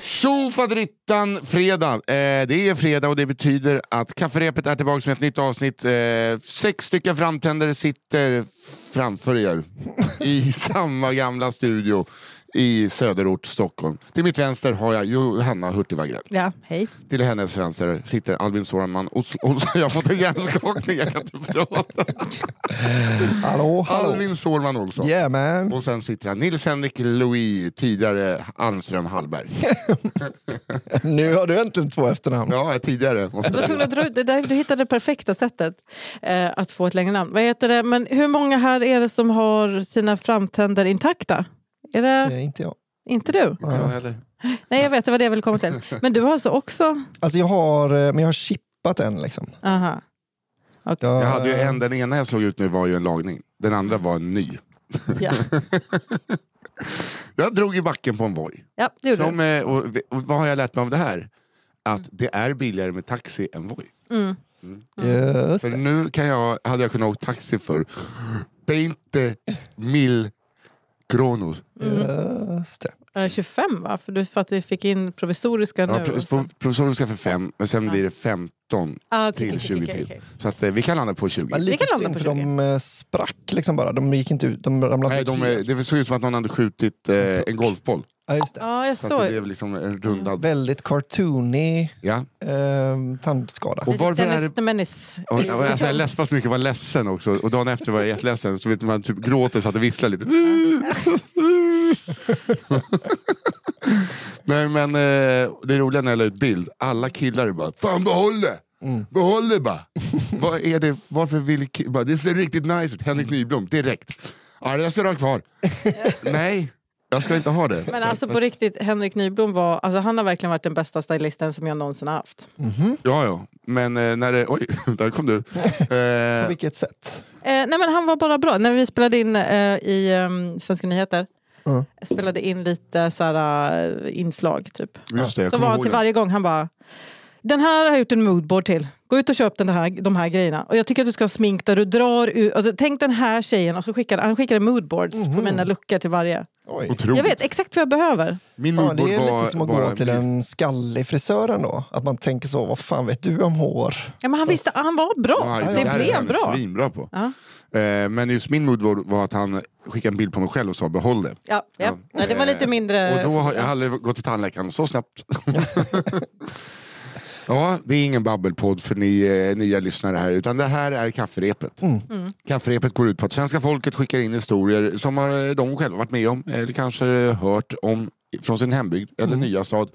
Tjofaderittan fredag. Eh, det är fredag och det betyder att kafferepet är tillbaka med ett nytt avsnitt. Eh, sex stycken framtändare sitter framför er i samma gamla studio i söderort Stockholm. Till mitt vänster har jag Johanna Hurtig Wagrell. Ja, hej. Till hennes vänster sitter Albin Soranman Olsson. Jag har fått en hjärnskakning, jag kan inte prata. Hallå, hallå. Albin Sårman Olsson. Yeah man. Och sen sitter han Nils-Henrik Louis, tidigare Almström Hallberg. nu har du äntligen två efternamn. Ja, tidigare. Var att där, du hittade det perfekta sättet eh, att få ett längre namn. Vad heter det? Men hur många här är det som har sina framtänder intakta? Är det Nej, inte jag. inte du? Inte jag heller. Nej, jag vet, det var det jag ville komma till. Men du har alltså också... Alltså jag har, eh, men jag har chippat en liksom. Aha. Jag, Jag hade ju en, den ena jag slog ut nu var ju en lagning. Den andra var en ny. Ja, Jag drog i backen på en Voi. ja det gjorde Som, du. eh, och, och vad har jag lärt mig av det här? Att det är billigare med taxi än Voi. Mm. Just För det. nu kan jag, hade jag kunnat åka taxi för 20 mil kronor. Just det. Eh, 25 va? För, du, för att du fick in provisoriska Ja, nu. pro- pro- provisoriska för 5, men sen blir det 15 Ah, okej, till okej, 20 okej, till. okej. Så att, eh, vi kan landa på 20. Men lite kan landa synd för de eh, sprack liksom bara. De gick inte ut. De ramlade Nej, de, det såg ut som att någon hade skjutit eh, en golfboll. Ja, just det. Ja, jag Så att det såg. blev liksom en rundad. Väldigt cartoony Ja. eh, tandskada. Och varför är det... Dennis the Menace. Och, och, alltså, jag läspade så mycket, var ledsen också. Och dagen efter var jag jätteledsen. Så vet man typ gråter så att det visslar lite. Nej men eh, det roliga när jag la ut bild, alla killar är bara Fan behåll det! Behåll det bara! Vad är det, varför vill ki- bara, Det ser riktigt nice ut, Henrik Nyblom, direkt. Ja det ska du ha kvar. Nej, jag ska inte ha det. Men alltså på riktigt, Henrik Nyblom var, alltså han har verkligen varit den bästa stylisten som jag någonsin har haft. Ja ja, men eh, när det, oj, där kom du. På Eh, vilket sätt? Eh, nej men han var bara bra. När vi spelade in eh, i um, Svenska nyheter, Mm. jag spelade in lite såhär, uh, inslag typ. just det, jag Så kommer var han ihåg till det. varje gång, han bara den här har jag gjort en moodboard till. Gå ut och köp den här, de här grejerna. Och jag tycker att du ska ha smink där du drar ut, alltså, tänk den här tjejen. Och så skickade, han skickade moodboards på mina luckor till varje. Oj. Otroligt. Jag vet exakt vad jag behöver. Min Ja, det är lite som att gå till en skallig frisör ändå. Att man tänker så, vad fan vet du om hår? Ja, men han, visste, han var bra. Ja, det är blev bra. Svinbra på. Ja. Eh, men just min moodboard var att han skickade en bild på mig själv och sa behåll det. Ja, ja. Ja. det var lite mindre... Och då har jag aldrig gått till tandläkaren så snabbt. ja, det är ingen babbelpodd för ni eh, nya lyssnare här, utan det här är kafferepet. Mm. Kafferepet går ut på att svenska folket skickar in historier som eh, de själva varit med om, eller kanske hört om från sin hembygd eller nya stad.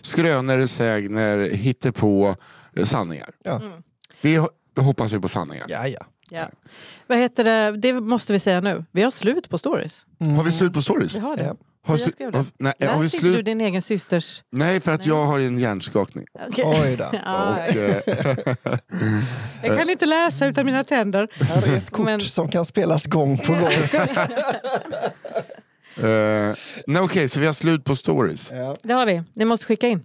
Skrönor, sägner, hittepå, eh, sanningar. Ja. Mm. Vi ho- hoppas ju på sanningar. Ja, ja. Ja. Vad heter det? det måste vi säga nu. Vi har slut på stories. Har vi slut på stories? Vi har det. Ja. Har Jag skrev det. har- nej, har vi inte du slut? din egen systers... Nej, för att jag har en hjärnskakning. Oj då. Eh, jag kan inte läsa utan mina tänder. Här är ett kort Men- som kan spelas gång på gång. eh, nej, Okej, så vi har slut på stories. Ja. Det har vi. Ni måste skicka in.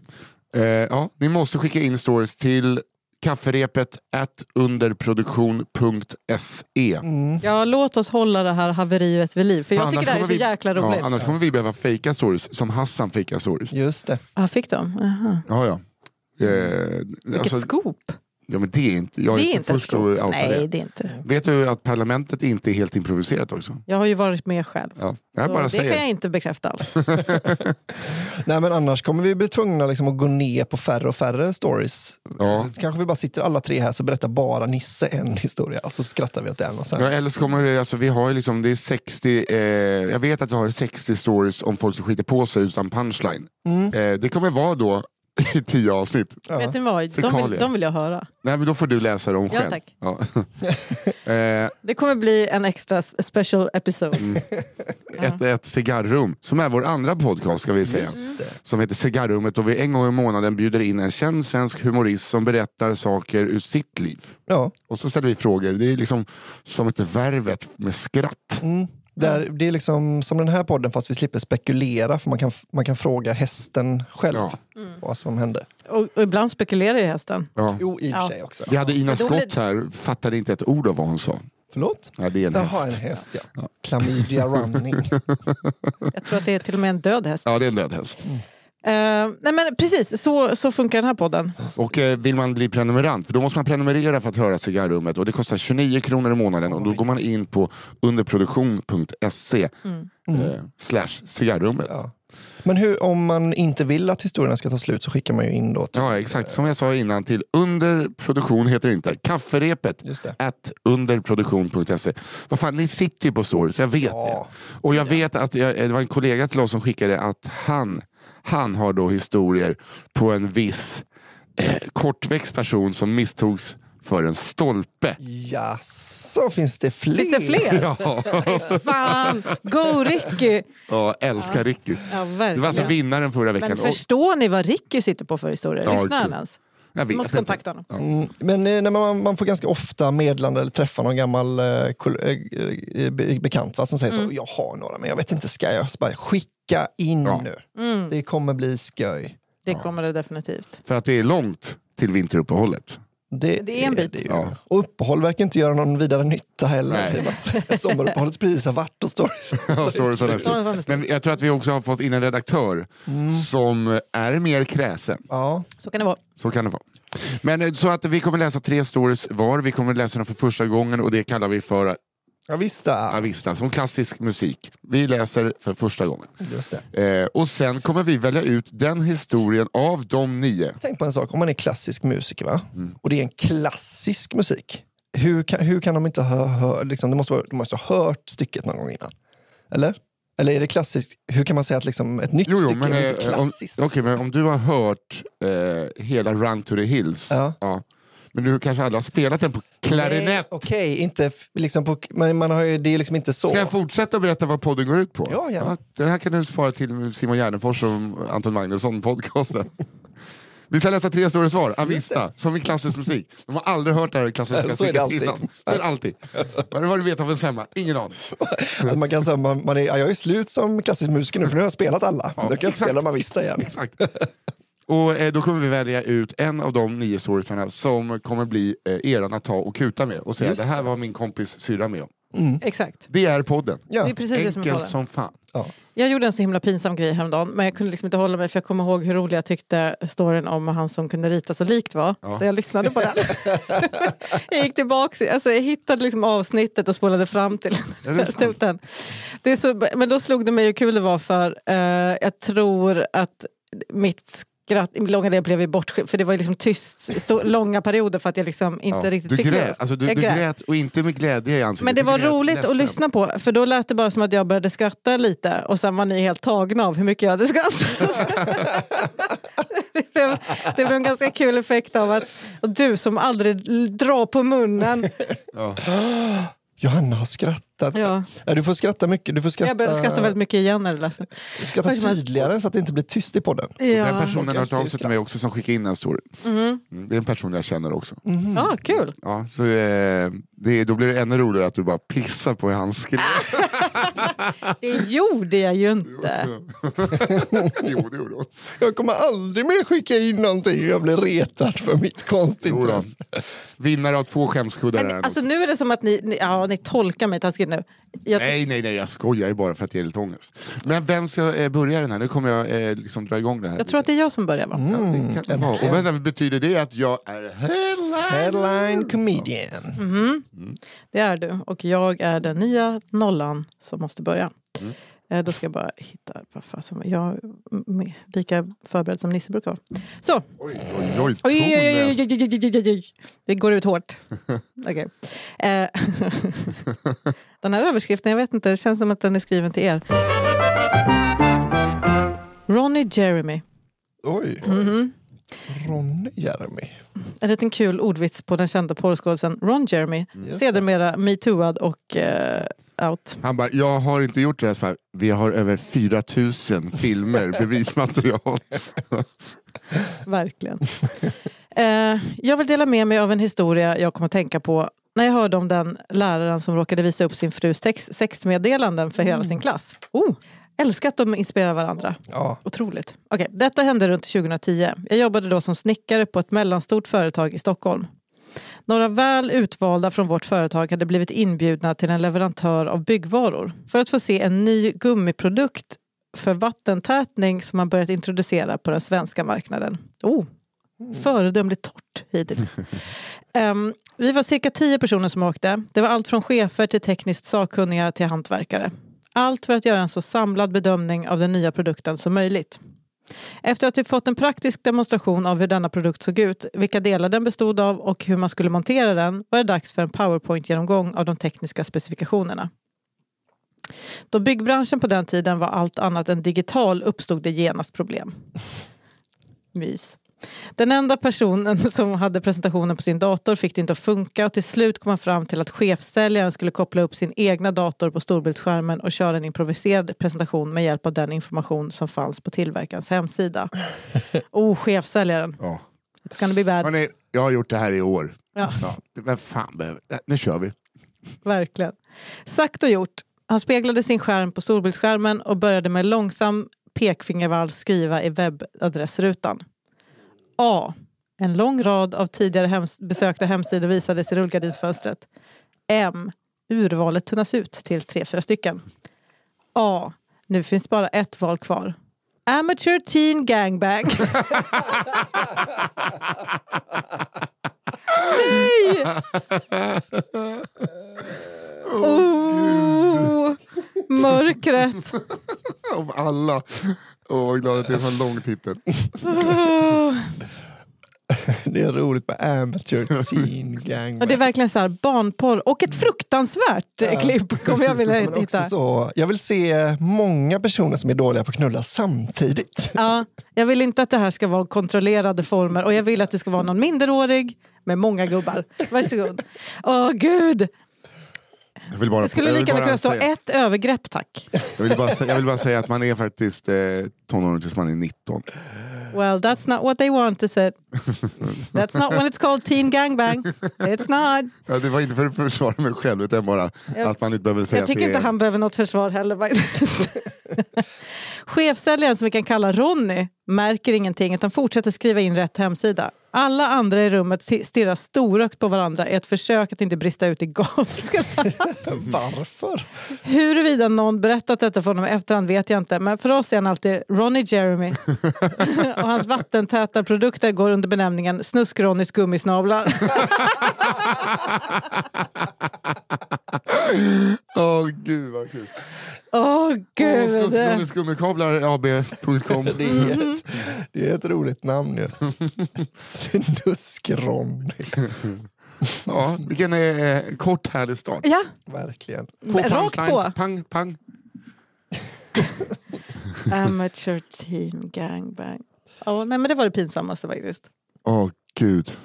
Eh, ja, ni måste skicka in stories till kafferepet at underproduktion.se. Ja, låt oss hålla det här haveriet vid liv. För jag tycker det här är så vi- jäkla roligt. Ja, annars kommer vi behöva fejka stories, som Hassan fejkar stories. Just det. Ja, fick de? Aha. Ja, ja. Eh, Vilket alltså, scoop. Ja, men det är inte, jag är, Det är inte först att outa Nej, det. det är inte. Vet du att parlamentet inte är helt improviserat också? Jag har ju varit med själv. Ja, jag bara det säger. kan jag inte bekräfta alls. Nej men annars kommer vi bli tvungna liksom att gå ner på färre och färre stories. Ja. Så kanske vi bara sitter alla tre här så berättar bara Nisse en historia och så skrattar vi åt den. Och sen. Ja, eller så kommer det, alltså, vi har liksom, det är 60, eh, jag vet att vi har 60 stories om folk som skiter på sig utan punchline. Eh, det kommer vara då i 10 avsnitt. Ja. Vet ni vad? De vill, de vill jag höra. Nej men då får du läsa dem Ja, själv. tack. Ja. eh, Det kommer bli en extra special episode. Mm. ett, ett cigarrum, som är vår andra podcast ska vi säga. Som heter Cigarrummet och vi en gång i månaden bjuder in en känd svensk humorist som berättar saker ur sitt liv. Ja. Och så ställer vi frågor. Det är liksom som ett värvet med skratt. Mm. Där, det är liksom som den här podden fast vi slipper spekulera för man kan, man kan fråga hästen själv Ja. vad som hände. Och, och ibland spekulerar ju hästen. Ja. Jo, i och för Ja. sig också. Vi hade Ina Skott här, fattade inte ett ord av vad hon sa. Förlåt? Ja, det är en Där har en häst. häst, ja. Klamydia running. Jag tror att det är till och med en död häst. Ja, det är en död häst. Eh, nej men precis, så, så funkar den här podden. Och eh, vill man bli prenumerant, för då måste man prenumerera för att höra Cigarrummet och det kostar 29 kronor i månaden och då går man in på underproduktion.se eh, slash cigarrummet. Ja. Ja. Men hur, om man inte vill att historierna ska ta slut så skickar man ju in då till... exakt, som jag sa innan till underproduktion heter det inte, kafferepet Just det. at underproduktion.se. Vad fan, ni sitter ju på stories, jag vet Ja. det. Och jag vet att jag, det var en kollega till oss som skickade att han, han har då historier på en viss eh, kortväxt person som misstogs för en stolpe. Ja, så finns det fler? Finns det fler? Ja, Fan, go Ricky! ja älskar Ricky. Ja, Det var alltså verkligen. vinnaren förra veckan. Men förstår ni vad Ricky sitter på för historia? Ja, Lyssnar han ens? Jag vet måste kontakta honom. Mm, men eh, när man, man får ganska ofta meddelande eller träffa någon gammal eh, kol- eh, eh, be- bekant va, som säger Mm. så, jag har några men jag vet inte, ska jag? Så bara, skicka in Ja. nu. Mm, Det kommer bli sköj. det kommer det definitivt. För att det är långt till vinteruppehållet. Det, Det är en bit. ju. Ja. Och uppehåll verkar inte göra någon vidare nytta heller. Sommaruppehållet precis har varit och står. Ja, är är nästan. Men jag tror att vi också har fått in en redaktör som är mer kräsen. Ja, Så kan det vara. Så kan det vara. Men eh, så att vi kommer läsa tre stories var. Vi kommer läsa dem för första gången och det kallar vi för ja visst det. Avista, som klassisk musik. Vi läser för första gången. Just. Eh, och sen kommer vi välja ut den historien av de nio. Tänk på en sak, om man är klassisk musiker va? Mm. och det är en klassisk musik. Hur kan, hur kan de inte ha hört, liksom, de måste, vara- de måste ha hört stycket någon gång innan? Eller? Eller är det klassiskt? Hur kan man säga att liksom, ett nytt Jo, jo, stycke men, är inte eh, om, klassiskt? okej, men om du har hört eh, hela Run to the Hills, Ja. Men du kanske aldrig har spelat den på klarinett. Okej, inte f- liksom på, men man har ju, det är liksom inte så. Ska jag fortsätta berätta vad podden går ut på? Ja, gärna. det här kan du spara till Simon Gärdenfors och Anton Magnusson podcasten. Vi ska läsa tre stora svar. Avista, som i klassisk musik. De har aldrig hört det här klassiska stycket alltid. innan. Så är det alltid. Vad det du vet av en femma? Ingen aning. Att man kan säga, man, man är, ja, jag är slut som klassisk musiker nu för nu har jag spelat alla. Då kan jag exakt. spela Mavista igen. Exakt. Och eh, då kommer vi välja ut en av de nio storiesarna som kommer bli eh, eran att ta och kuta med och säga Just det här var min kompis syrra med om. Exakt. Det är podden. Ja. Det är precis det som är Enkelt podden. som fan. Ja. Jag gjorde en så himla pinsam grej häromdagen men jag kunde liksom inte hålla mig för jag kommer ihåg hur rolig jag tyckte storyn om han som kunde rita så likt var. Ja. Så jag lyssnade på den. jag gick tillbaka, alltså jag hittade liksom avsnittet och spolade fram till Ja, det den. Det är så, men då slog det mig hur kul det var för eh, jag tror att mitt skratt i långa delar blev ju bortskilt för det var liksom tyst stå, långa perioder för att jag liksom inte Ja. riktigt Du fick grät, alltså, du, Jag du grät. grät och inte med glädje i ansiktet. Men det Du var roligt ledsen. att lyssna på för då lät det bara som att jag började skratta lite och sen var ni helt tagna av hur mycket jag hade skrattat. det, blev, det blev en ganska kul effekt av att du som aldrig drar på munnen. Ja. Johanna har skrattat. Ja. Du får skratta mycket. Du får skratta, Jag började skratta väldigt mycket igen när du läste. skratta Faktiskt tydligare så att det inte blir tyst i podden. Den Ja, personen har hört av sig till mig också som skickade in en story. Mhm. Mm, Det är en person jag känner också. ja kul. Ja, så, eh, det, då blir det ännu roligare att du bara pissar på hur han skrev. Det gjorde jag ju inte. jo, det gjorde hon. Jag kommer aldrig mer skicka in någonting. Jag blir retad för mitt konstintresse. Vinnare av två skämskuddar Men alltså nu är det som att ni, ni, ja, ni tolkar mig taskigt nu. Jag, Nej, nej, nej, jag skojar ju bara för att jag är lite ångest. Men vem ska eh, börja den här? Nu kommer jag eh, liksom dra igång det här. jag tror att det är jag som börjar va? Ja, det kan det. Och vad betyder det att jag är headline? Headline comedian. Mhm. Det är du och jag är den nya nollan som måste börja. Mm. Eh, Då ska jag bara hitta vad fasen, jag är lika förberedd som Nisse brukar vara. Så, Oj, oj, oj, oj, oj, oj, oj, oj, oj, vi går ut hårt. Okej. Eh, den här överskriften, jag vet inte, det känns som att den är skriven till er. Ronny Jeremy. Oj. Mhm. Ronny Jeremy. En liten kul ordvits på den kända porrskådisen Ron Jeremy. Just Sedermera metooad och eh, out. Han bara, jag har inte gjort det här. Vi har över 4000 filmer, bevismaterial. Verkligen. eh, jag vill dela med mig av en historia jag kommer att tänka på när jag hörde om den läraren som råkade visa upp sin frus text, sexmeddelanden för hela sin klass. Oh, älskar att de inspirerar varandra. Ja. Otroligt. Okay, detta hände runt 2010. Jag jobbade då som snickare på ett mellanstort företag i Stockholm. Några väl utvalda från vårt företag hade blivit inbjudna till en leverantör av byggvaror för att få se en ny gummiprodukt för vattentätning som man börjat introducera på den svenska marknaden. Oh, föredömligt torrt hittills. um, vi var cirka tio personer som åkte. Det var allt från chefer till tekniskt sakkunniga till hantverkare. Allt för att göra en så samlad bedömning av den nya produkten som möjligt. Efter att vi fått en praktisk demonstration av hur denna produkt såg ut, vilka delar den bestod av och hur man skulle montera den var det dags för en powerpoint-genomgång av de tekniska specifikationerna. Då byggbranschen på den tiden var allt annat än digital uppstod det genast problem. Mys. Den enda personen som hade presentationen på sin dator fick det inte att funka och till slut kom man fram till att chefsäljaren skulle koppla upp sin egna dator på storbildsskärmen och köra en improviserad presentation med hjälp av den information som fanns på tillverkarens hemsida. Oh, chefsäljaren. Ja. It's gonna be bad. Hörrni, jag har gjort det här i år. Ja. Ja, vem fan behöver... Nu kör vi. Verkligen. Sagt och gjort. Han speglade sin skärm på storbildsskärmen och började med långsam pekfingervals skriva i webbadressrutan. A. En lång rad av tidigare hems besökta hemsidor visades i rullgardinsfönstret. M. Urvalet tunnas ut till tre, fyra stycken. A. Nu finns bara ett val kvar. Amateur Teen Gangbang. Nej! Oh, mörkret. Av alla. Åh, vad glad att det är en sån lång titel. Oh. Det är roligt med amateur teen gang. Och det är verkligen så här barnporr och ett fruktansvärt eh, klipp kommer jag vilja hitta. så, jag vill se många personer som är dåliga på att knulla samtidigt. Ja, jag vill inte att det här ska vara kontrollerade former och jag vill att det ska vara någon minderårig med många gubbar. Varsågod. Åh gud! Jag vill bara, Det skulle jag vill lika gärna kunna stå säga- ett övergrepp tack. Jag vill, bara, jag vill bara säga att man är faktiskt eh, tonåring tills man är 19. Well, that's not what they want is it? That's not when it's called teen gangbang. It's not. Ja, det var inte för att försvara mig själv utan bara Jag- att man inte behöver säga Jag tycker inte är... han behöver något försvar heller. Chefsäljaren som vi kan kalla Ronny märker ingenting utan fortsätter skriva in rätt hemsida. Alla andra i rummet sti- stirrar storögt på varandra i ett försök att inte brista ut i gapskratt. Varför? Huruvida någon berättat detta för honom i efterhand vet jag inte. Men för oss är han alltid Ronny Jeremy. Och hans vattentäta produkter går under benämningen Snusk-Ronnys gummisnablar. Åh gud vad kul. Åh gud! Snuskronisk gummikablar AB.com. Det är ett, det är ett roligt namn ju. Snuskronny. Ja, vilken eh, kort härlig start. Ja, Verkligen. Två rakt på. Pang, pang. Amateur teen gangbang. Ja, nej, men det var det pinsammaste faktiskt. Åh gud.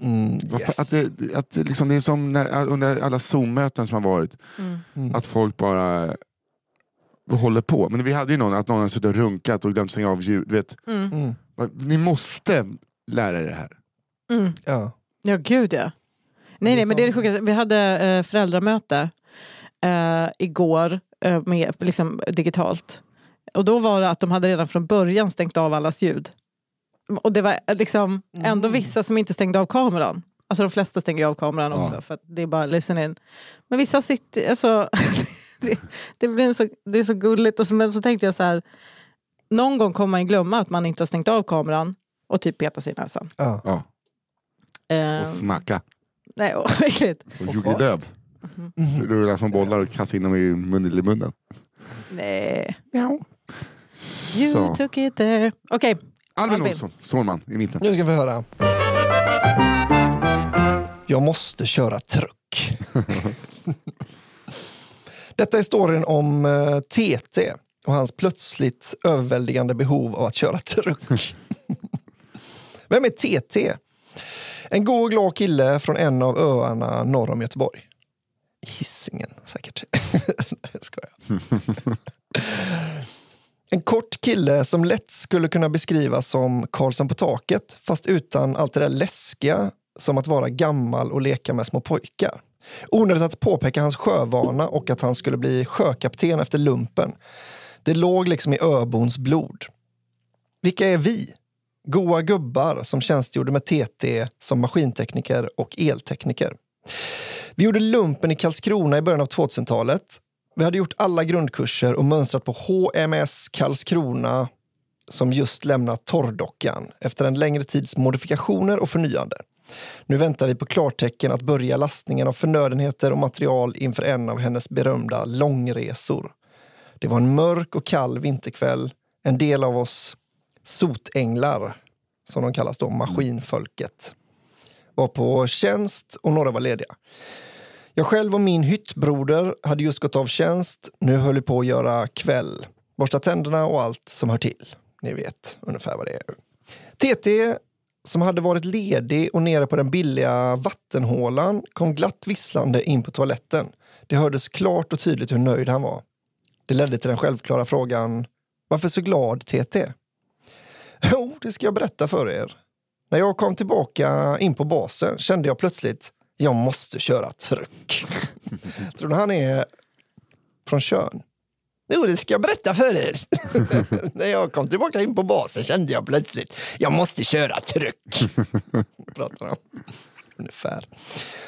Mm, Varför- yes. Att det, att det, liksom, det är som när, under alla Zoom-möten som har varit. Mm. Att folk bara håller på. Men vi hade ju någon, att någon har suttit och runkat och glömt stänga av ljud. Vet, Mm. Mm. ni måste lära er det här. Mm. Ja. Ja, gud ja. Nej, nej, men det är det sjukaste. Vi hade eh, föräldramöte eh, igår eh, med, liksom, digitalt. Och då var det att de hade redan från början stängt av allas ljud. Och det var eh, liksom ändå Mm. vissa som inte stängde av kameran. Alltså de flesta stänger av kameran Ja. också för att det är bara listen in. Men vissa sitter, alltså, det, det, blir så, det är så gulligt. Och så, men så tänkte jag så här, någon gång kommer man glömma att man inte har stängt av kameran och typ peta sig i näsan. Ja. Ja, Eh, och smacka. nej, åh, vad äckligt. Och Jugge Lööf. Mm. Rullar som bollar och kastar in dem i munnen. I munnen. Nej. You Så. took it there. Okej, Albin Albin. Olsson, Sårman i mitten. Nu ska vi höra. Jag måste köra truck. Detta är storyn om eh, TT och hans plötsligt överväldigande behov av att köra truck. Vem är TT? En god och glad kille från en av öarna norr om Göteborg. Hisingen säkert. Jag skojar. En kort kille som lätt skulle kunna beskrivas som Karlsson på taket fast utan allt det där läskiga som att vara gammal och leka med små pojkar. Onödigt att påpeka hans sjövana och att han skulle bli sjökapten efter lumpen. Det låg liksom i öbons blod. Vilka är vi? Goa gubbar som tjänstgjorde med TT som maskintekniker och eltekniker. Vi gjorde lumpen i Karlskrona i början av 2000-talet. Vi hade gjort alla grundkurser och mönstrat på HMS Karlskrona som just lämnat torrdockan efter en längre tids modifikationer och förnyande. Nu väntar vi på klartecken att börja lastningen av förnödenheter och material inför en av hennes berömda långresor. Det var en mörk och kall vinterkväll. En del av oss sotänglar, som de kallas då, maskinfolket, var på tjänst och några var lediga. Jag själv och min hyttbroder hade just gått av tjänst. Nu höll vi på att göra kväll. Borsta tänderna och allt som hör till. Ni vet ungefär vad det är. TT, som hade varit ledig och nere på den billiga vattenhålan kom glatt visslande in på toaletten. Det hördes klart och tydligt hur nöjd han var. Det ledde till den självklara frågan Varför så glad TT? Jo, det ska jag berätta för er. När jag kom tillbaka in på basen kände jag plötsligt jag måste köra truck. Tror du han är från Tjörn? Jo, det ska jag berätta för er. När jag kom tillbaka in på basen kände jag plötsligt jag måste köra truck. Pratar han. Ungefär.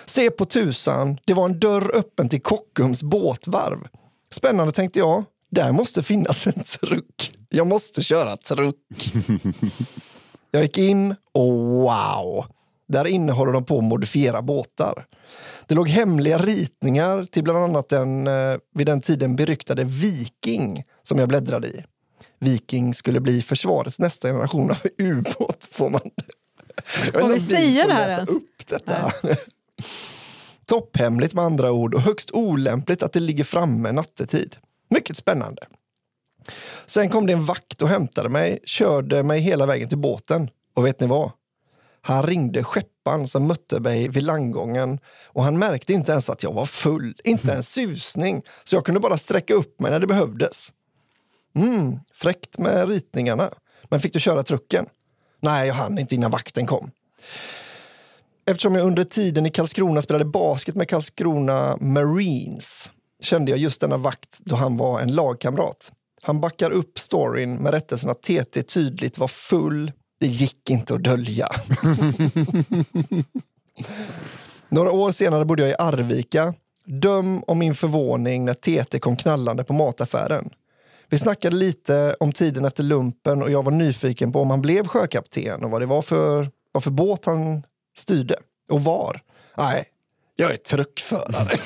Se på tusan, det var en dörr öppen till Kockums båtvarv. Spännande tänkte jag. Där måste finnas en truck. Jag måste köra truck. Jag gick in och wow! Där inne håller de på att modifiera båtar. Det låg hemliga ritningar till bland annat den eh, vid den tiden beryktade Viking som jag bläddrade i. Viking skulle bli försvarets nästa generation av ubåt. Får man... Får vi säga det här ens? upp detta. Topphemligt med andra ord och högst olämpligt att det ligger framme nattetid. Mycket spännande. Sen kom det en vakt och hämtade mig, körde mig hela vägen till båten. Och vet ni vad? Han ringde skeppan som mötte mig vid landgången och han märkte inte ens att jag var full, inte en susning. Så jag kunde bara sträcka upp mig när det behövdes. Mm, fräckt med ritningarna. Men fick du köra trucken? Nej, jag hann inte innan vakten kom. Eftersom jag under tiden i Karlskrona spelade basket med Karlskrona Marines kände jag just denna vakt då han var en lagkamrat. Han backar upp storyn med rättelsen att TT tydligt var full. Det gick inte att dölja. Några år senare bodde jag i Arvika. Döm om min förvåning när TT kom knallande på mataffären. Vi snackade lite om tiden efter lumpen och jag var nyfiken på om han blev sjökapten och vad det var för, vad för båt han styrde. Och var. Nej, jag är truckförare.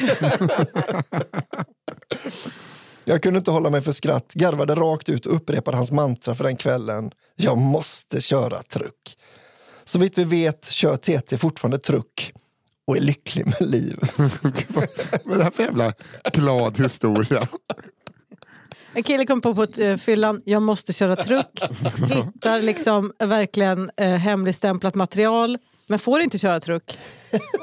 jag kunde inte hålla mig för skratt, garvade rakt ut och upprepade hans mantra för den kvällen. Jag måste köra truck. Så vitt vi vet kör TT fortfarande truck och är lycklig med livet. Vad är det här för jävla glad historia? En kille kom på på ett, eh, fyllan, jag måste köra truck. Hittar liksom verkligen eh, hemligstämplat material. Men får inte köra truck.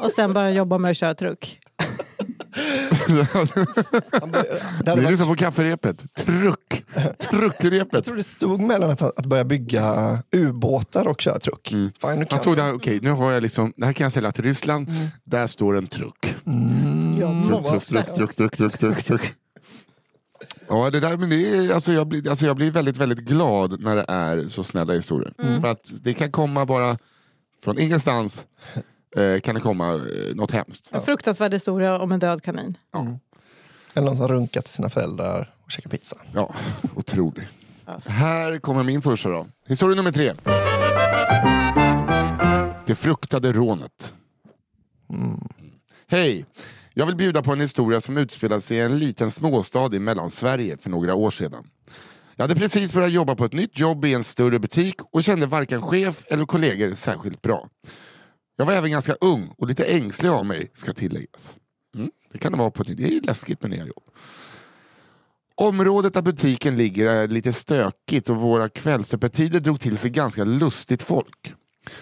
Och sen börjar jobba med att köra truck. Det är liksom på kafferepet. Truck. Truckrepet. jag tror det stod mellan att, att börja bygga ubåtar och köra truck. Fine, nu kan jag. där, okej nu har jag liksom, det här kan jag sälja till Ryssland. Där står en truck. Jag Truck, truck, truck, truck, truck, truck, truck, truck. Ja, det där, men det är, alltså jag, blir, alltså jag blir väldigt, väldigt glad när det är så snälla historier. För att det kan komma bara från ingenstans eh, kan det komma eh, något hemskt. En fruktansvärd historia om en död kanin. Eller någon som runkat till sina föräldrar och käkat pizza. Ja, otroligt. Alltså. Här kommer min första då. Historia nummer tre. Det fruktade rånet. Hej! Jag vill bjuda på en historia som utspelade sig i en liten småstad i Mellansverige för några år sedan. Jag hade precis börjat jobba på ett nytt jobb i en större butik och kände varken chef eller kollegor särskilt bra. Jag var även ganska ung och lite ängslig av mig, ska tilläggas. Mm, det kan det vara på ett. Det är läskigt med nya jobb. Området där butiken ligger är lite stökigt och våra kvällsöppettider drog till sig ganska lustigt folk.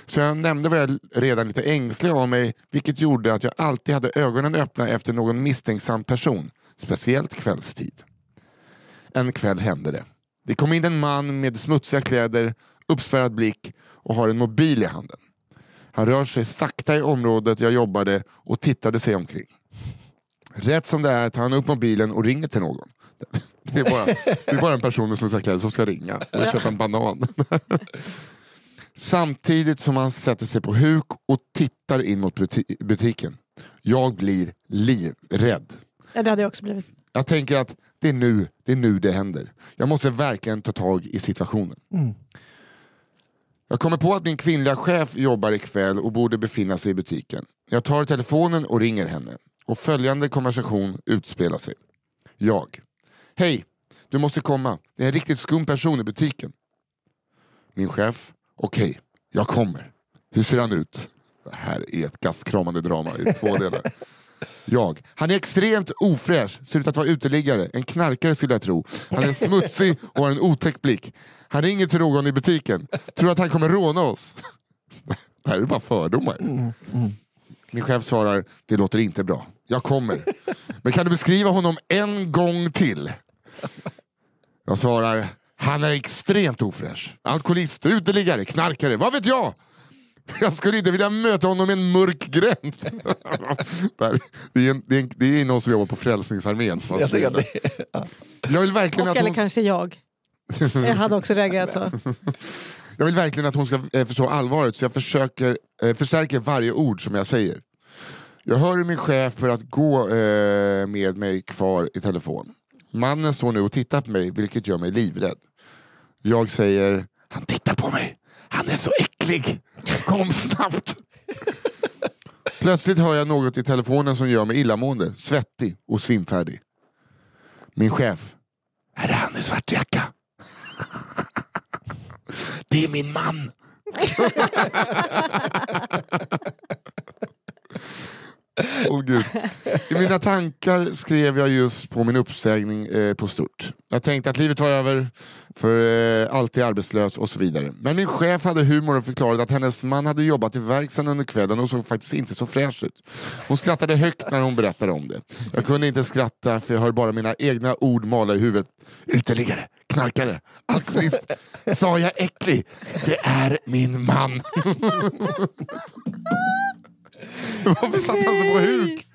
Så jag nämnde var jag redan lite ängslig av mig vilket gjorde att jag alltid hade ögonen öppna efter någon misstänksam person. Speciellt kvällstid. En kväll hände det. Det kom in en man med smutsiga kläder, uppspärrad blick och har en mobil i handen. Han rör sig sakta i området jag jobbade och tittade sig omkring. Rätt som det är tar han upp mobilen och ringer till någon. Det är bara, det är bara en person med smutsiga kläder som ska ringa och köpa en banan. Samtidigt som han sätter sig på huk och tittar in mot buti- butiken. Jag blir livrädd. Ja, det hade jag också blivit. Jag tänker att det är nu det, är nu det händer. Jag måste verkligen ta tag i situationen. Jag kommer på att min kvinnliga chef jobbar ikväll och borde befinna sig i butiken. Jag tar telefonen och ringer henne. Och följande konversation utspelar sig. Jag. Hej, du måste komma. Det är en riktigt skum person i butiken. Min chef. Okej, jag kommer. Hur ser han ut? Det här är ett gastkramande drama i två delar. Jag. Han är extremt ofräsch, ser ut att vara uteliggare, en knarkare skulle jag tro. Han är smutsig och har en otäck blick. Han ringer till någon i butiken, tror att han kommer råna oss. Det här är bara fördomar. Min chef svarar, det låter inte bra. Jag kommer. Men kan du beskriva honom en gång till? Jag svarar, han är extremt ofräsch. Alkoholist, uteliggare, knarkare, vad vet jag? Jag skulle inte vilja möta honom i en mörk gränd. Det, är en, det, är en, det är någon som jobbar på Frälsningsarmén. Jag det, ja. Jag vill verkligen Och att eller hon, kanske jag. Jag hade också reagerat så. jag vill verkligen att hon ska eh, förstå allvaret så jag försöker, eh, förstärker varje ord som jag säger. Jag hör hur min chef för att gå eh, med mig kvar i telefon. Mannen står nu och tittar på mig vilket gör mig livrädd. Jag säger, han tittar på mig. Han är så äcklig. Kom snabbt. Plötsligt hör jag något i telefonen som gör mig illamående, svettig och svimfärdig. Min chef. Är det han i svart jacka? Det är min man. Åh gud. I mina tankar skrev jag just på min uppsägning eh, på stort. Jag tänkte att livet var över, för eh, alltid arbetslös och så vidare. Men min chef hade humor och förklarade att hennes man hade jobbat i verkstaden under kvällen och såg faktiskt inte så fräsch ut. Hon skrattade högt när hon berättade om det. Jag kunde inte skratta för jag hör bara mina egna ord mala i huvudet. Uteliggare, knarkare, alkoholist. Sa jag äcklig? Det är min man. Varför satt han så på huk?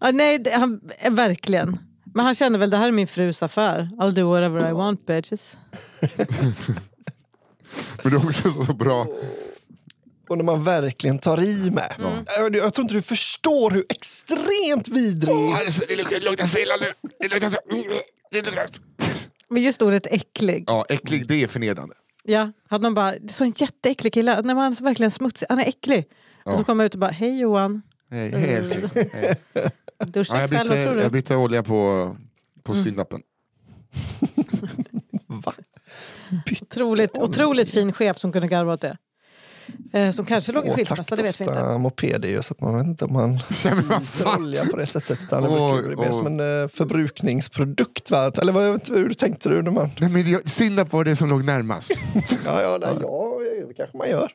Ja, nej, det, han, verkligen. Men han kände väl det här är min frus affär. I'll do whatever I want bitches. Men det är också så bra. Och när man verkligen tar i med. Jag, jag tror inte du förstår hur extremt vidrig... Det luktar- det luktar så illa nu. Det luktar så... det luktar- Men just ordet äcklig. Ja, äcklig, det är förnedrande. Ja, hade någon bara, det är så en jätteäcklig kille. Nej, men han är så verkligen smutsig. Han är äcklig. Och så kommer jag ut och bara, hej Johan. Hej, hej älskling. Hej. Duscha Ja, jag, ikväll, vad bytte, tror du? jag bytte olja på, på syndappen. Va? Otroligt, otroligt fin chef som kunde garva åt det. Eh, som kanske låg i skilsmässa, det vet vi inte. Moped är ju så att man vet inte om man olja på det sättet. Utan det brukar åh. som en eh, förbrukningsprodukt. Va? Eller vad, jag vet inte hur tänkte du? När man... Nej, men jag- Syndap var det som låg närmast. Ja, ja, nej, ja, det kanske man gör.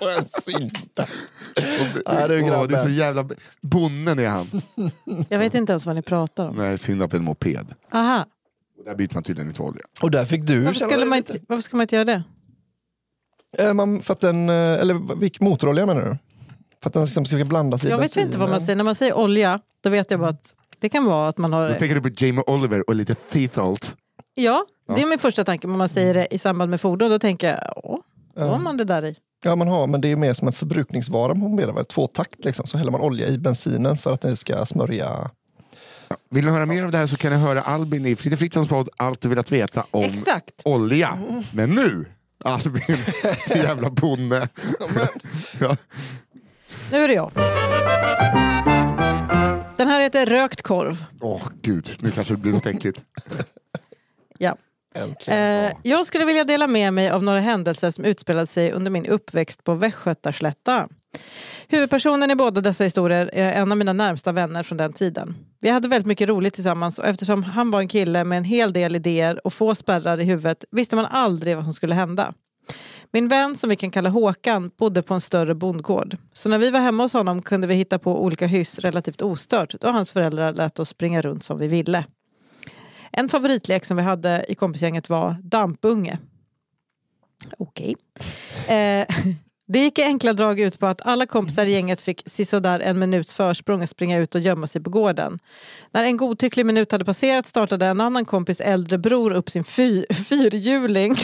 På en synda. Ja, du, Åh, det är så jävla... Bonnen är han. Jag vet inte ens vad ni pratar om. Nej, syndap är en moped. Aha, Och där byter man tydligen inte olja. Och där fick du varför, skulle man inte, varför ska man inte göra det? Eh, man, för att den, eh, eller motorolja menar du? För att den liksom ska blandas i Jag vet bensin, inte vad man säger. När man säger olja, då vet jag bara att det kan vara att man Då har... tänker du på Jamie Oliver och lite Theethalt. Ja, det är min första tanke. Om man säger det i samband med fordon, då tänker jag, åh, vad har man det där i? Ja, man har, men det är mer som en förbrukningsvara på väl? Tvåtakt liksom, så häller man olja i bensinen för att det ska smörja. Vill du höra mer av det här så kan ni höra Albin i Fritte Fritzons podd Allt du velat veta om Exakt! olja. Men nu, Albin, jävla bonde. ja. Nu är det jag. Den här heter Rökt korv. Åh gud, nu kanske det blir något äckligt. Äntligen. Eh, jag skulle vilja dela med mig av några händelser som utspelade sig under min uppväxt på Västgötaslätta. Huvudpersonen i båda dessa historier är en av mina närmsta vänner från den tiden. Vi hade väldigt mycket roligt tillsammans och eftersom han var en kille med en hel del idéer och få spärrar i huvudet visste man aldrig vad som skulle hända. Min vän, som vi kan kalla Håkan, bodde på en större bondgård. Så när vi var hemma hos honom kunde vi hitta på olika hyss relativt ostört då hans föräldrar lät oss springa runt som vi ville. En favoritlek som vi hade i kompisgänget var dampunge. Okej. Eh, Det gick i enkla drag ut på att alla kompisar i gänget fick sisådär en minuts försprång att springa ut och gömma sig på gården. När en godtycklig minut hade passerat startade en annan kompis äldre bror upp sin fyrhjuling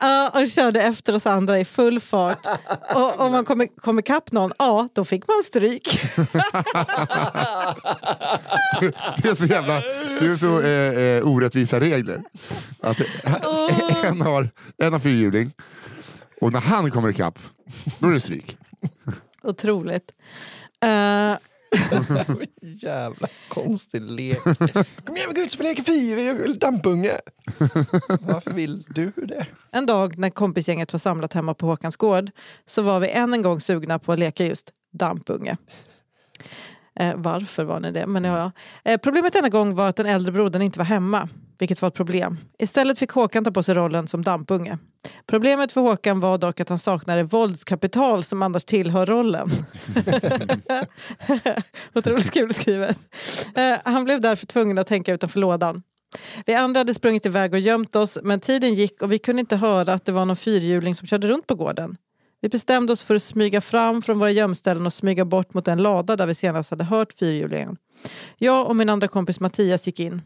Ja, och körde efter oss andra i full fart. Och om man kom, kom ikapp någon, ja, då fick man stryk. Det är så jävla det är så eh, eh, orättvisa regler. Att, en, har, en har fyrhjuling och när han kommer ikapp, då är det stryk. Otroligt. Eh, Jävla konstig lek. Kom igen, vi går ut och vi leker fyr, Jag är dampunge. Varför vill du det? en dag när kompisgänget var samlat hemma på Håkans gård så var vi än en gång sugna på att leka just dampunge. Eh, varför var ni det? Men ja, ja. Eh, problemet denna gång var att den äldre brodern inte var hemma, vilket var ett problem. Istället fick Håkan ta på sig rollen som dampunge. Problemet för Håkan var dock att han saknade våldskapital som annars tillhör rollen. Otroligt kul skrivet. Eh, han blev därför tvungen att tänka utanför lådan. Vi andra hade sprungit iväg och gömt oss men tiden gick och vi kunde inte höra att det var någon fyrhjuling som körde runt på gården. Vi bestämde oss för att smyga fram från våra gömställen och smyga bort mot den lada där vi senast hade hört fyrhjulingen. Jag och min andra kompis Mattias gick in.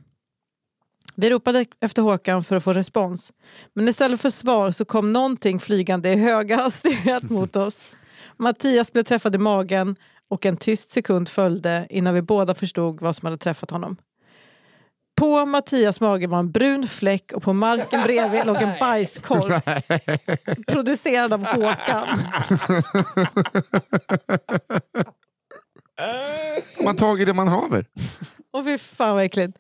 Vi ropade efter Håkan för att få respons. Men istället för svar så kom någonting flygande i hög hastighet mot oss. Mattias blev träffad i magen och en tyst sekund följde innan vi båda förstod vad som hade träffat honom. På Mattias mage var en brun fläck och på marken bredvid låg en bajskorv. Producerad av Håkan. Man tagit det man haver. Och fy fan vad äckligt.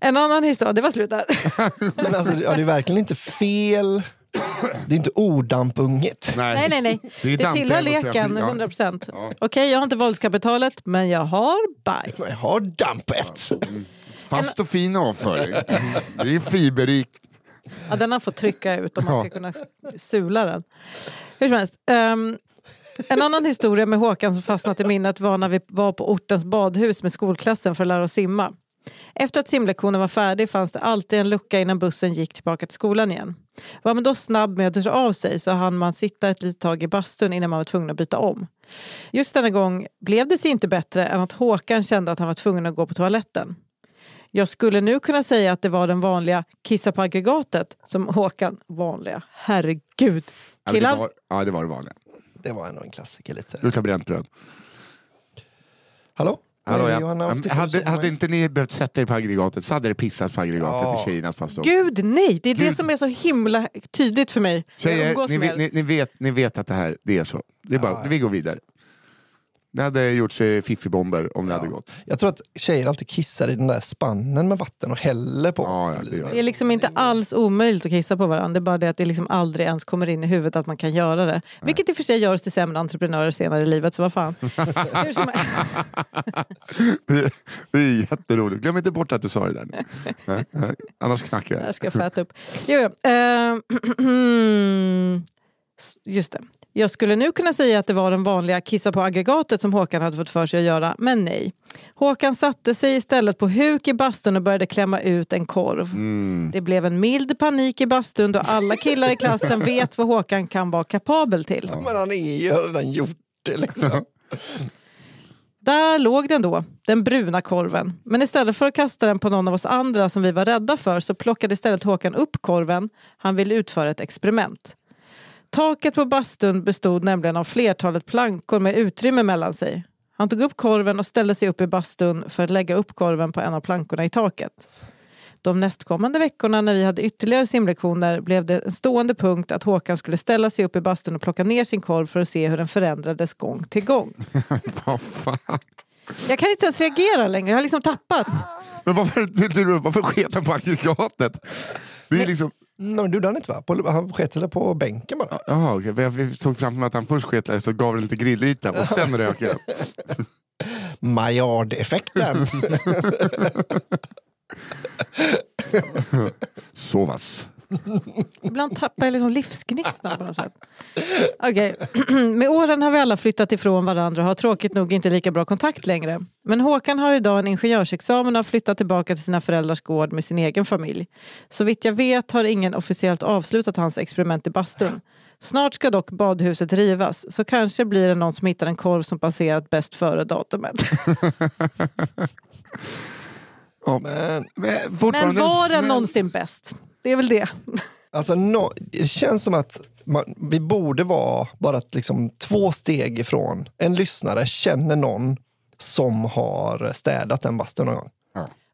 En annan historia, det var slut där. Men alltså, ja, det är verkligen inte fel. Det är inte odampunget. Nej, nej, nej. Det är Det tillhör leken, trafik, ja. 100 procent. Ja. Okej, jag har inte våldskapitalet, men jag har bajs. Jag har dampet. Fast och fin avföring. Det är fiberrikt. Ja, den har fått trycka ut om man ska kunna sula den. Hur som helst. ehm, en annan historia med Håkan som fastnat i minnet var när vi var på ortens badhus med skolklassen för att lära oss simma. Efter att simlektionen var färdig fanns det alltid en lucka innan bussen gick tillbaka till skolan igen. Var man då snabb med att dra av sig så hann man sitta ett litet tag i bastun innan man var tvungen att byta om. Just denna gång blev det sig inte bättre än att Håkan kände att han var tvungen att gå på toaletten. Jag skulle nu kunna säga att det var den vanliga kissa på aggregatet som Håkan, vanliga, herregud. Ja, men det Killar, var, ja, det var det vanliga. Det var ändå en klassiker lite. Luktar bränt bröd. Hallå? Hallå, ja. Johanna Ja, 87 hade, hade inte ni behövt sätta er på aggregatet så hade det pissats på aggregatet Ja. i tjejernas bastu. gud nej! Det är det Gud. som är så himla tydligt för mig. Tjejer, ni, ni, ni, vet, ni vet att det här det är så. Det är bara, Ja. Vi går vidare. Det hade gjort sig fiffibomber om det hade gått. Jag tror att tjejer alltid kissar i den där spannen med vatten och häller på. Ja, ja, det gör Det är liksom inte alls omöjligt att kissa på varandra. Det är bara det att det liksom aldrig ens kommer in i huvudet att man kan göra det. Vilket i och för sig gör oss till sämre entreprenörer senare i livet, så vad fan. Det, det är jätteroligt. Glöm inte bort att du sa det där. Nej, nej. Annars knackar jag. ska jag få äta upp. Jo, jo. Eh, just det. Jag skulle nu kunna säga att det var den vanliga kissa på aggregatet som Håkan hade fått för sig att göra, men nej. Håkan satte sig istället på huk i bastun och började klämma ut en korv. Mm. Det blev en mild panik i bastun då alla killar i klassen vet vad Håkan kan vara kapabel till. Men han är ju redan gjort det liksom. Där låg den då, den bruna korven. Men istället för att kasta den på någon av oss andra som vi var rädda för så plockade istället Håkan upp korven. Han ville utföra ett experiment. Taket på bastun bestod nämligen av flertalet plankor med utrymme mellan sig. Han tog upp korven och ställde sig upp i bastun för att lägga upp korven på en av plankorna i taket. De nästkommande veckorna när vi hade ytterligare simlektioner blev det en stående punkt att Håkan skulle ställa sig upp i bastun och plocka ner sin korv för att se hur den förändrades gång till gång. Vad fan. Jag kan inte ens reagera längre, jag har liksom tappat. Men varför, varför sket han på aggregatet? Det är liksom... Nej, men det gjorde han inte va? På, han sket väl på bänken bara. Jaha, okej. Jag jag såg framför mig att han först sket där så gav det lite grillyta och sen rök den. Maillard-effekten. Så vass. Ibland tappar jag liksom livsgnistan på något sätt. Okej. Med åren har vi alla flyttat ifrån varandra och har tråkigt nog inte lika bra kontakt längre. Men Håkan har idag en ingenjörsexamen och har flyttat tillbaka till sina föräldrars gård med sin egen familj. Så vitt jag vet har ingen officiellt avslutat hans experiment i bastun. Snart ska dock badhuset rivas, så kanske blir det någon som hittar en korv som passerat bäst före-datumet. Men Men, Men fortfarande var den någonsin bäst? Det är väl det. Alltså, no, det känns som att man, vi borde vara bara liksom, två steg ifrån. En lyssnare känner någon som har städat en bastu någon gång.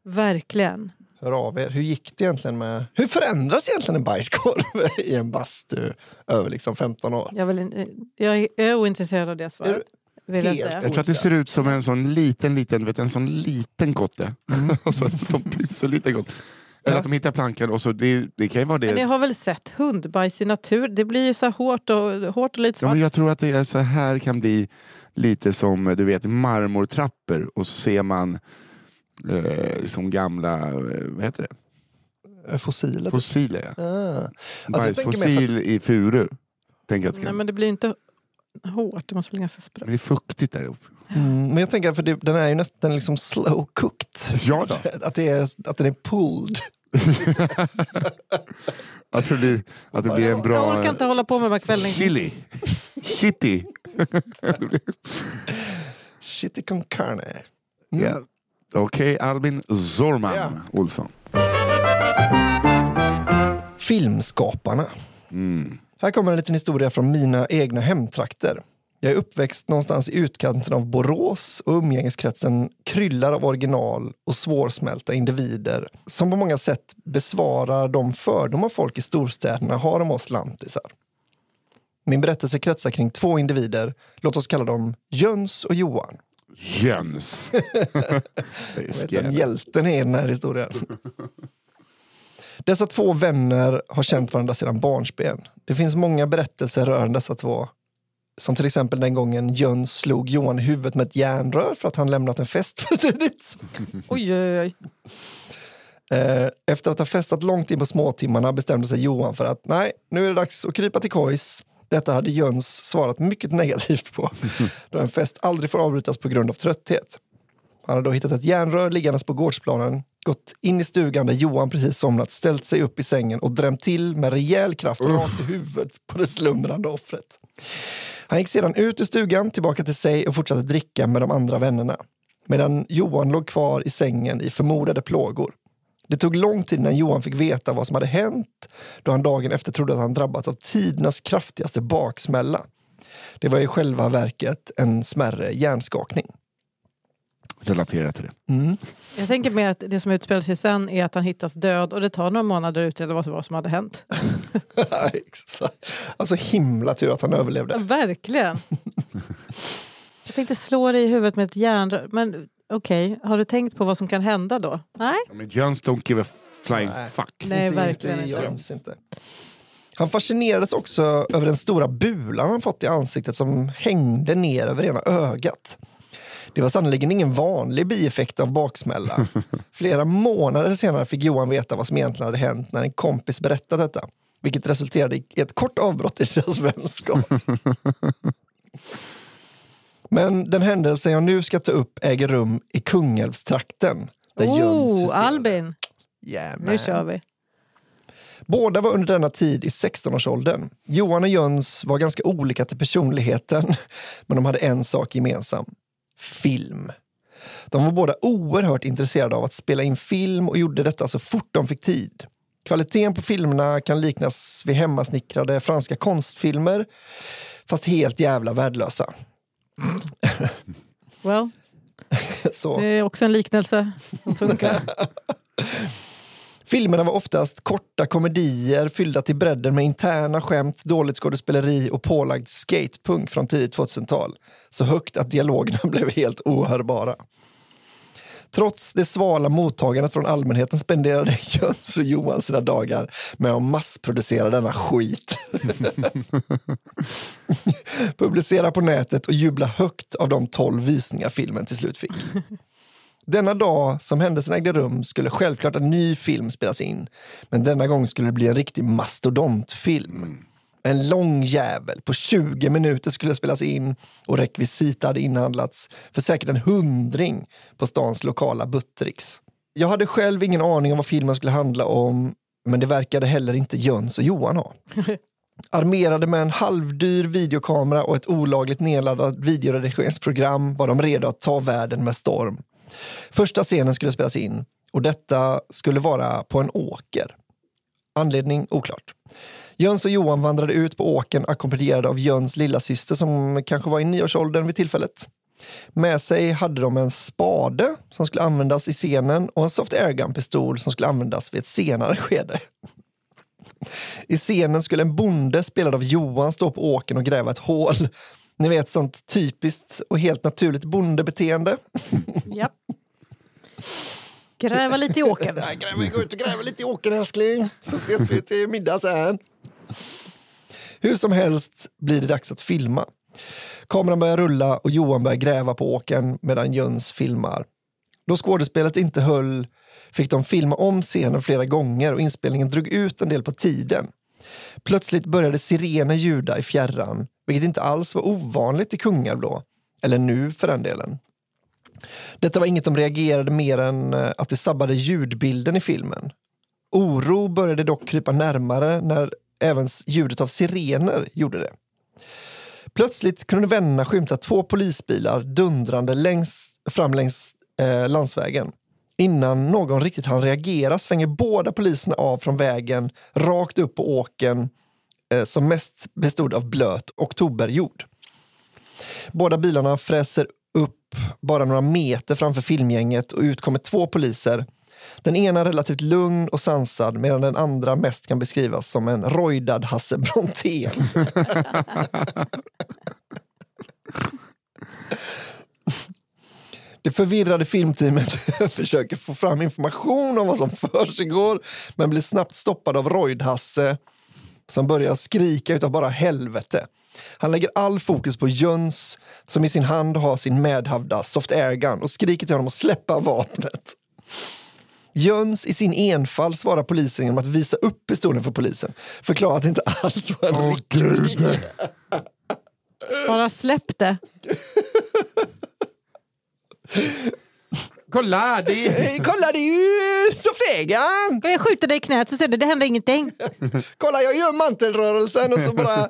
Verkligen. Hör av er. Hur gick det egentligen med... Hur förändras egentligen en bajskorv i en bastu över liksom 15 år? Jag, vill, jag, är, ointresserad av det svaret. Vill jag. Jag tror att det ser ut som en sån liten, liten, vet, en sån liten kotte. alltså, en sån pytteliten kotte. Eller att de hittar plankan och så, det, det kan ju vara det. Men ni har väl sett hundbajs i natur? Det blir ju så hårt och, hårt och lite Ja, svart. men jag tror att det är så här kan bli lite som du vet marmortrappor och så ser man eh, som gamla, eh, vad heter det? Eh, Fossiler? Fossiler. Ja. Ah. Alltså, Bajsfossil i furu. Tänker jag att det Nej, men det blir inte hårt. Det måste bli ganska sprött. Men det är fuktigt där uppe. Mm, men jag tänker, för det, den är ju nästan liksom slow cooked. Ja då. Att, det är, att den är pulled. Att det blir, att det blir en bra... Jag orkar inte hålla på med de här kvällningarna. Chili. Shitty. Chili con carne. Ja. Okej, Albin Zorman Ja. Olsson. Filmskaparna. Mm. Här kommer en liten historia från mina egna hemtrakter. Jag är uppväxt någonstans i utkanten av Borås och umgängeskretsen kryllar av original och svårsmälta individer som på många sätt besvarar de fördomar folk i storstäderna har om oss lantisar. Min berättelse kretsar kring två individer, låt oss kalla dem Jöns och Johan. Jöns. Är hjälten är i den här historien. Dessa två vänner har känt varandra sedan barnsben. Det finns många berättelser rörande dessa två. Som till exempel den gången Jöns slog Johan i huvudet med ett järnrör för att han lämnat en fest för tidigt. Oj, oj, oj. Eh, Efter att ha festat långt in på småtimmarna bestämde sig Johan för att nej, nu är det dags att krypa till kojs. Detta hade Jöns svarat mycket negativt på, då en fest aldrig får avbrytas på grund av trötthet. Han hade då hittat ett järnrör liggandes på gårdsplanen, gått in i stugan där Johan precis somnat, ställt sig upp i sängen och drämt till med rejäl kraft rakt i huvudet på det slumrande offret. Han gick sedan ut ur stugan, tillbaka till sig och fortsatte dricka med de andra vännerna. Medan Johan låg kvar i sängen i förmodade plågor. Det tog lång tid innan Johan fick veta vad som hade hänt då han dagen efter trodde att han drabbats av tidernas kraftigaste baksmälla. Det var i själva verket en smärre hjärnskakning. Relatera till det. Mm. Jag tänker mer att det som utspelar sig sen är att han hittas död och det tar några månader att utreda vad som, vad som hade hänt. Exakt. alltså himla tur att han Ja, överlevde. verkligen. Jag tänkte slå dig i huvudet med ett järnrör. Men okej, har du tänkt på vad som kan hända då? Nej. Ja, Men Jöns don't give a flying Nej. fuck. Nej, inte, verkligen inte. inte. Jöns inte. Han fascinerades också över den stora bulan han fått i ansiktet som hängde ner över ena ögat. Det var sannoliken ingen vanlig bieffekt av baksmälla. Flera månader senare fick Johan veta vad som egentligen hade hänt när en kompis berättade detta. Vilket resulterade i ett kort avbrott i deras vänskap. Men den händelse jag nu ska ta upp äger rum i Kungälvstrakten. Där Jöns Oh, huserade. Albin! Yeah, Nu kör vi. Båda var under denna tid i 16-årsåldern. Johan och Jöns var ganska olika till personligheten, men de hade en sak gemensam. Film. De var båda oerhört intresserade av att spela in film och gjorde detta så fort de fick tid. Kvaliteten på filmerna kan liknas vid hemmasnickrade franska konstfilmer, fast helt jävla värdelösa. Well, Så. det är också en liknelse som funkar. Filmerna var oftast korta komedier fyllda till bredden med interna skämt, dåligt skådespeleri och pålagd skatepunk från tidigt 2000-tal. Så högt att dialogerna blev helt ohörbara. Trots det svala mottagandet från allmänheten spenderade Jöns och Johan sina dagar med att massproducera denna skit. Publicera på nätet och jubla högt av de tolv visningar filmen till slut fick. Denna dag som händelsen ägde rum skulle självklart en ny film spelas in. Men denna gång skulle det bli en riktig mastodontfilm. En lång jävel på 20 minuter skulle spelas in och rekvisita hade inhandlats för säkert en hundring på stans lokala Buttericks. Jag hade själv ingen aning om vad filmen skulle handla om men det verkade heller inte Jöns och Johan ha. Armerade med en halvdyr videokamera och ett olagligt nedladdat videoredigeringsprogram var de redo att ta världen med storm. Första scenen skulle spelas in och detta skulle vara på en åker. Anledning oklart. Jöns och Johan vandrade ut på åken ackompanjerade av Jöns lilla syster som kanske var i nioårsåldern vid tillfället. Med sig hade de en spade som skulle användas i scenen och en soft airgun-pistol som skulle användas vid ett senare skede. I scenen skulle en bonde spelad av Johan stå på åken och gräva ett hål. Ni vet sånt typiskt och helt naturligt bondebeteende. Japp. Gräva lite i åkern. Gräva, gå ut och gräva lite i åkern älskling, så ses vi till middag sen. Hur som helst blir det dags att filma. Kameran börjar rulla och Johan börjar gräva på åkern medan Jöns filmar. Då skådespelet inte höll fick de filma om scenen flera gånger och inspelningen drog ut en del på tiden. Plötsligt började sirener ljuda i fjärran, vilket inte alls var ovanligt i Kungälv då. Eller nu för den delen. Detta var inget de reagerade mer än eh, att det sabbade ljudbilden i filmen. Oro började dock krypa närmare när även ljudet av sirener gjorde det. Plötsligt kunde vännerna skymta två polisbilar dundrande längs, fram längs eh, landsvägen. Innan någon riktigt hann reagera svänger båda poliserna av från vägen rakt upp på åken Eh, som mest bestod av blöt oktoberjord. Båda bilarna fräser upp bara några meter framför filmgänget och ut kommer två poliser. Den ena relativt lugn och sansad medan den andra mest kan beskrivas som en rojdad Hasse Brontén. Det förvirrade filmteamet försöker få fram information om vad som försiggår men blir snabbt stoppad av Royd-Hasse som börjar skrika utav bara helvete. Han lägger all fokus på Jöns som i sin hand har sin medhavda soft airgun och skriker till honom att släppa vapnet. Jöns i sin enfald svarar polisen genom att visa upp pistolen för polisen. Förklarar att det inte alls var en Åh riktig... gud! Bara släpp det. Kolla! Det är... Hej, kolla, det är ju! Ska jag skjuta dig i knät så ser du, det händer ingenting. Kolla, jag gör mantelrörelsen och så bara...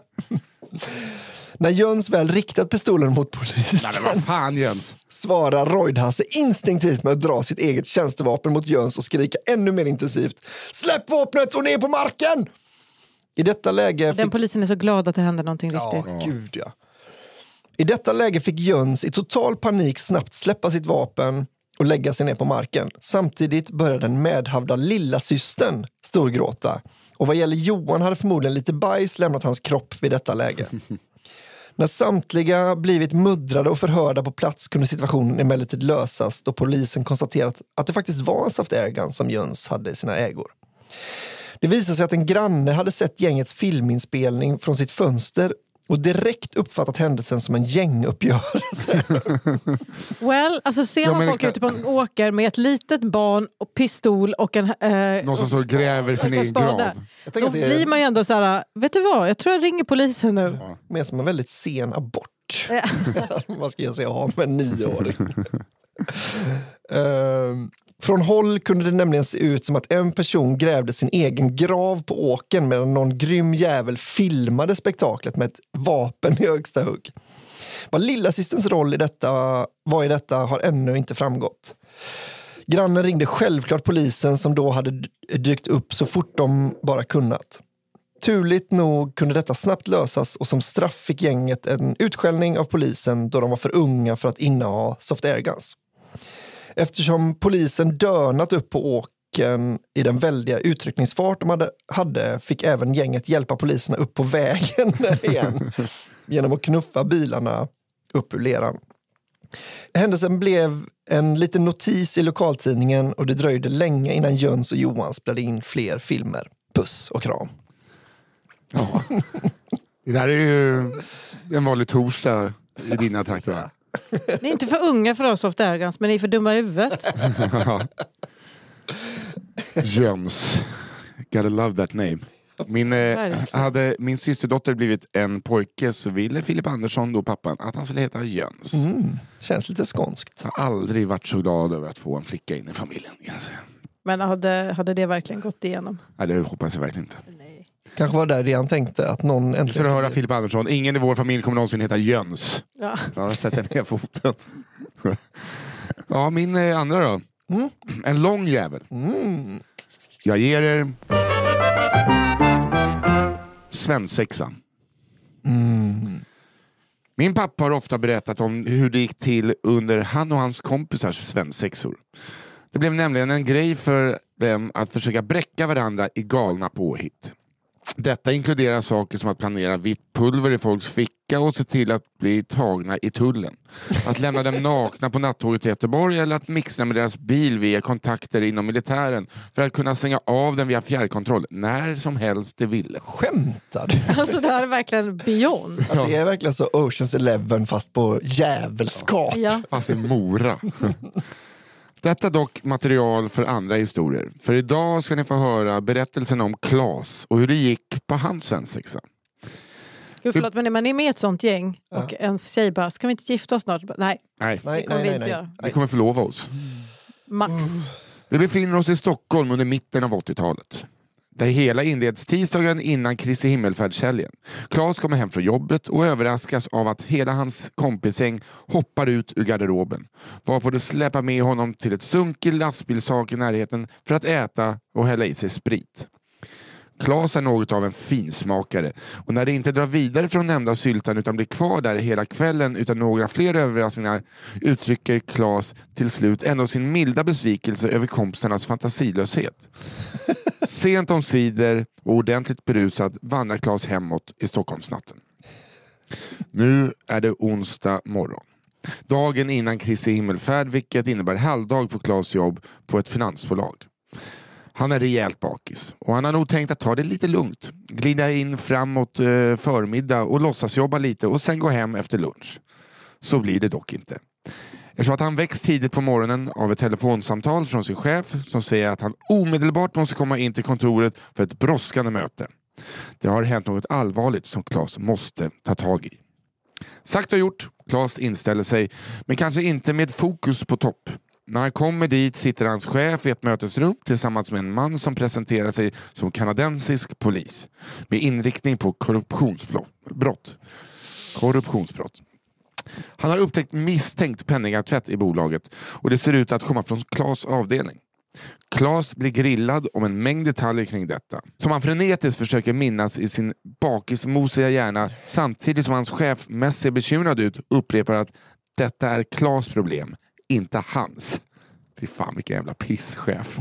När Jöns väl riktat pistolen mot polisen Nej, vad fan Jöns? svarar Royd-Hasse instinktivt med att dra sitt eget tjänstevapen mot Jöns och skrika ännu mer intensivt. Släpp vapnet och ner på marken! I detta läge Den fick... polisen är så glad att det händer någonting Ja, riktigt. gud ja. I detta läge fick Jöns i total panik snabbt släppa sitt vapen och lägga sig ner på marken. Samtidigt började den medhavda lilla systern storgråta. Och vad gäller Johan hade förmodligen lite bajs lämnat hans kropp vid detta läge. När samtliga blivit muddrade och förhörda på plats kunde situationen emellertid lösas då polisen konstaterat att det faktiskt var en soft airgun som Jöns hade i sina ägor. Det visade sig att en granne hade sett gängets filminspelning från sitt fönster och direkt uppfattat händelsen som en gänguppgörelse. Well, alltså ser Ja, man men folk kan- ute på en åker med ett litet barn och pistol och en... Eh, Någon som och gräver sin egen grav. Då blir är man ju ändå så här, vet du vad, jag tror jag ringer polisen nu. mer som en väldigt sen abort. Ja. Man ska ge sig av med en nioåring. Ehm, från håll kunde det nämligen se ut som att en person grävde sin egen grav på åken medan någon grym jävel filmade spektaklet med ett vapen i högsta hugg. Vad lillasysterns roll i detta var i detta har ännu inte framgått. Grannen ringde självklart polisen som då hade dykt upp så fort de bara kunnat. Turligt nog kunde detta snabbt lösas och som straff fick gänget en utskällning av polisen då de var för unga för att inneha soft airguns. Eftersom polisen dönat upp på åken i den väldiga utryckningsfart de hade, hade fick även gänget hjälpa poliserna upp på vägen igen genom att knuffa bilarna upp ur leran. Händelsen blev en liten notis i lokaltidningen och det dröjde länge innan Jöns och Johan spelade in fler filmer. Puss och kram. Ja. Det där är ju en vanlig torsdag i dina trakter. Ni är inte för unga för oss soft airguns, men ni är för dumma i huvudet. Jöns. Gotta love that name. Min, eh, hade min systerdotter blivit en pojke så ville Filip Andersson, då pappan, att han skulle heta Jöns. Mm. Känns lite skånskt. Jag har aldrig varit så glad över att få en flicka in i familjen. kan jag säga. Men hade, hade det verkligen gått igenom? Nej, det hoppas jag verkligen inte. Nej. Kanske var där det han tänkte att någon äntligen ska du höra Filip Andersson, ingen i vår familj kommer någonsin heta Jöns. Ja. Ja, sätter ner foten. Ja, min eh, andra då. En lång jävel. Jag ger er svensexa. Min pappa har ofta berättat om hur det gick till under han och hans kompisars svensexor. Det blev nämligen en grej för dem att försöka bräcka varandra i galna påhitt. Detta inkluderar saker som att planera vitt pulver i folks ficka och se till att bli tagna i tullen. Att lämna dem nakna på nattåget till Göteborg eller att mixtra med deras bil via kontakter inom militären för att kunna stänga av den via fjärrkontroll när som helst de ville. Skämtar du? Alltså det här är verkligen beyond. Att det är verkligen så Oceans Eleven fast på jävelskap. Ja. Fast i Mora. Detta dock material för andra historier. För idag ska ni få höra berättelsen om Klas och hur det gick på hans svensexa. Gud, förlåt, men när man är med i ett sånt gäng och ens tjej bara, ska vi inte gifta oss snart? Bara, Nej, Nej, Nej, Det kommer nej, vi nej, inte nej. göra. vi kommer förlova oss. max. Vi befinner oss i Stockholm under mitten av 80-talet där hela inleds tisdagen innan Kristi himmelfärdshelgen. Claes kommer hem från jobbet och överraskas av att hela hans kompisgäng hoppar ut ur garderoben. Varpå de släpar med honom till ett sunkig lastbilshak i närheten för att äta och hälla i sig sprit. Klas är något av en finsmakare och när det inte drar vidare från nämnda syltan utan blir kvar där hela kvällen utan några fler överraskningar uttrycker Klas till slut ändå sin milda besvikelse över kompisarnas fantasilöshet. Sent om sidor och ordentligt berusad vandrar Klas hemåt i Stockholmsnatten. Nu är det onsdag morgon. Dagen innan Kristi himmelfärd vilket innebär halvdag på Klas jobb på ett finansbolag. Han är rejält bakis och han har nog tänkt att ta det lite lugnt. Glida in framåt eh, förmiddag och låtsas jobba lite och sen gå hem efter lunch. Så blir det dock inte. Eftersom att han väcks tidigt på morgonen av ett telefonsamtal från sin chef som säger att han omedelbart måste komma in till kontoret för ett brådskande möte. Det har hänt något allvarligt som Claes måste ta tag i. Sagt och gjort. Claes inställer sig, men kanske inte med fokus på topp. När han kommer dit sitter hans chef i ett mötesrum tillsammans med en man som presenterar sig som kanadensisk polis med inriktning på korruptionsbrott. Korruptionsbrott. Han har upptäckt misstänkt penningtvätt i bolaget och det ser ut att komma från Klas avdelning. Klas blir grillad om en mängd detaljer kring detta som han frenetiskt försöker minnas i sin bakismosiga hjärna samtidigt som hans chef mest ser bekymrad ut upprepar att detta är Klas problem, inte hans. Fy fan vilken jävla pisschef.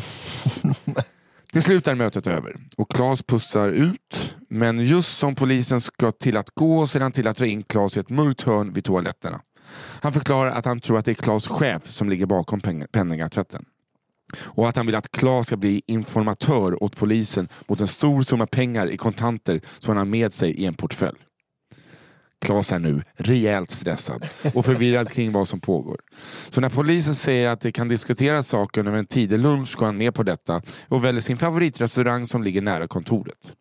Till slut är mötet över och Klas pussar ut men just som polisen ska till att gå ser han till att dra in Klas i ett mörkt hörn vid toaletterna. Han förklarar att han tror att det är Klas chef som ligger bakom peng- penningatvätten och att han vill att Klas ska bli informatör åt polisen mot en stor summa pengar i kontanter som han har med sig i en portfölj. Klas är nu rejält stressad och förvirrad kring vad som pågår. Så när polisen säger att det kan diskutera saken över en tidig lunch går han med på detta och väljer sin favoritrestaurang som ligger nära kontoret.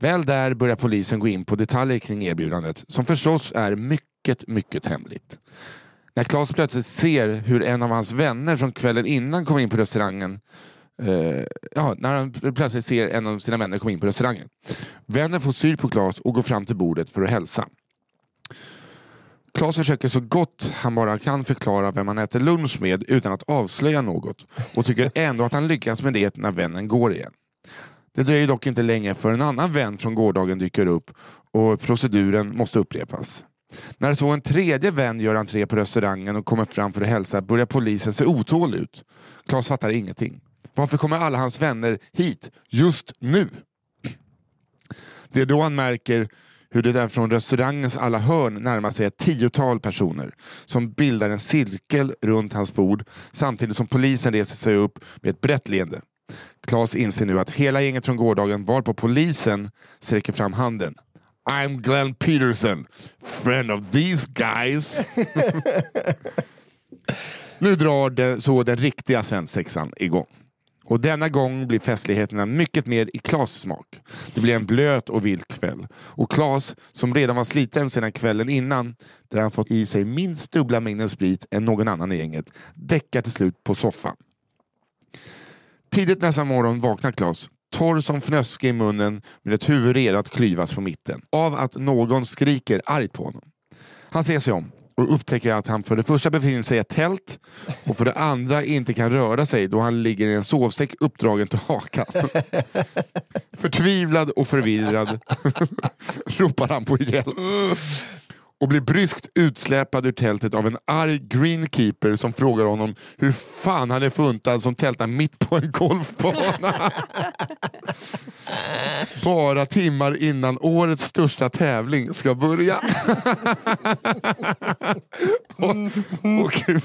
Väl där börjar polisen gå in på detaljer kring erbjudandet som förstås är mycket, mycket hemligt. När Klas plötsligt ser hur en av hans vänner från kvällen innan kommer in på restaurangen Uh, ja, när han plötsligt ser en av sina vänner komma in på restaurangen. Vännen får syr på Klas och går fram till bordet för att hälsa. Klas försöker så gott han bara kan förklara vem han äter lunch med utan att avslöja något och tycker ändå att han lyckas med det när vännen går igen. Det dröjer dock inte länge för en annan vän från gårdagen dyker upp och proceduren måste upprepas. När så en tredje vän gör entré på restaurangen och kommer fram för att hälsa börjar polisen se otålig ut. Klas fattar ingenting. Varför kommer alla hans vänner hit just nu? Det är då han märker hur det där från restaurangens alla hörn närmar sig ett tiotal personer som bildar en cirkel runt hans bord samtidigt som polisen reser sig upp med ett brett leende. Klas inser nu att hela gänget från gårdagen var på polisen sträcker fram handen. I'm Glenn Peterson, friend of these guys. nu drar det, så den riktiga svensexan igång. Och denna gång blir festligheterna mycket mer i Klas smak. Det blir en blöt och vild kväll. Och Klas, som redan var sliten sedan kvällen innan, där han fått i sig minst dubbla mängden sprit än någon annan i gänget, däckar till slut på soffan. Tidigt nästa morgon vaknar Klas, torr som fnöske i munnen med ett huvud redo att klyvas på mitten. Av att någon skriker argt på honom. Han ser sig om och upptäcker att han för det första befinner sig i ett tält och för det andra inte kan röra sig då han ligger i en sovsäck uppdragen till hakan. Förtvivlad och förvirrad ropar han på hjälp och blir bryskt utsläpad ur tältet av en arg greenkeeper som frågar honom hur fan han är funtad som tältar mitt på en golfbana. Bara timmar innan årets största tävling ska börja. Åh gud.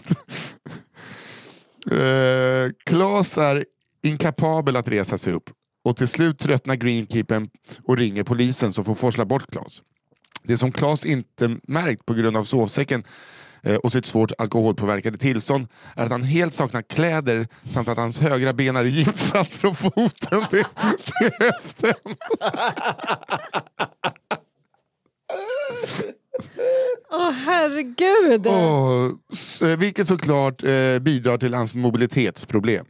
Eh, Klas är inkapabel att resa sig upp och till slut tröttnar greenkeepern och ringer polisen som får forsla bort Klas. Det som Klas inte märkt på grund av sovsäcken eh, och sitt svårt alkoholpåverkade tillstånd är att han helt saknar kläder samt att hans högra ben är gipsat från foten till, till höften. Åh herregud! Och, s- eh, vilket såklart eh, bidrar till hans mobilitetsproblem.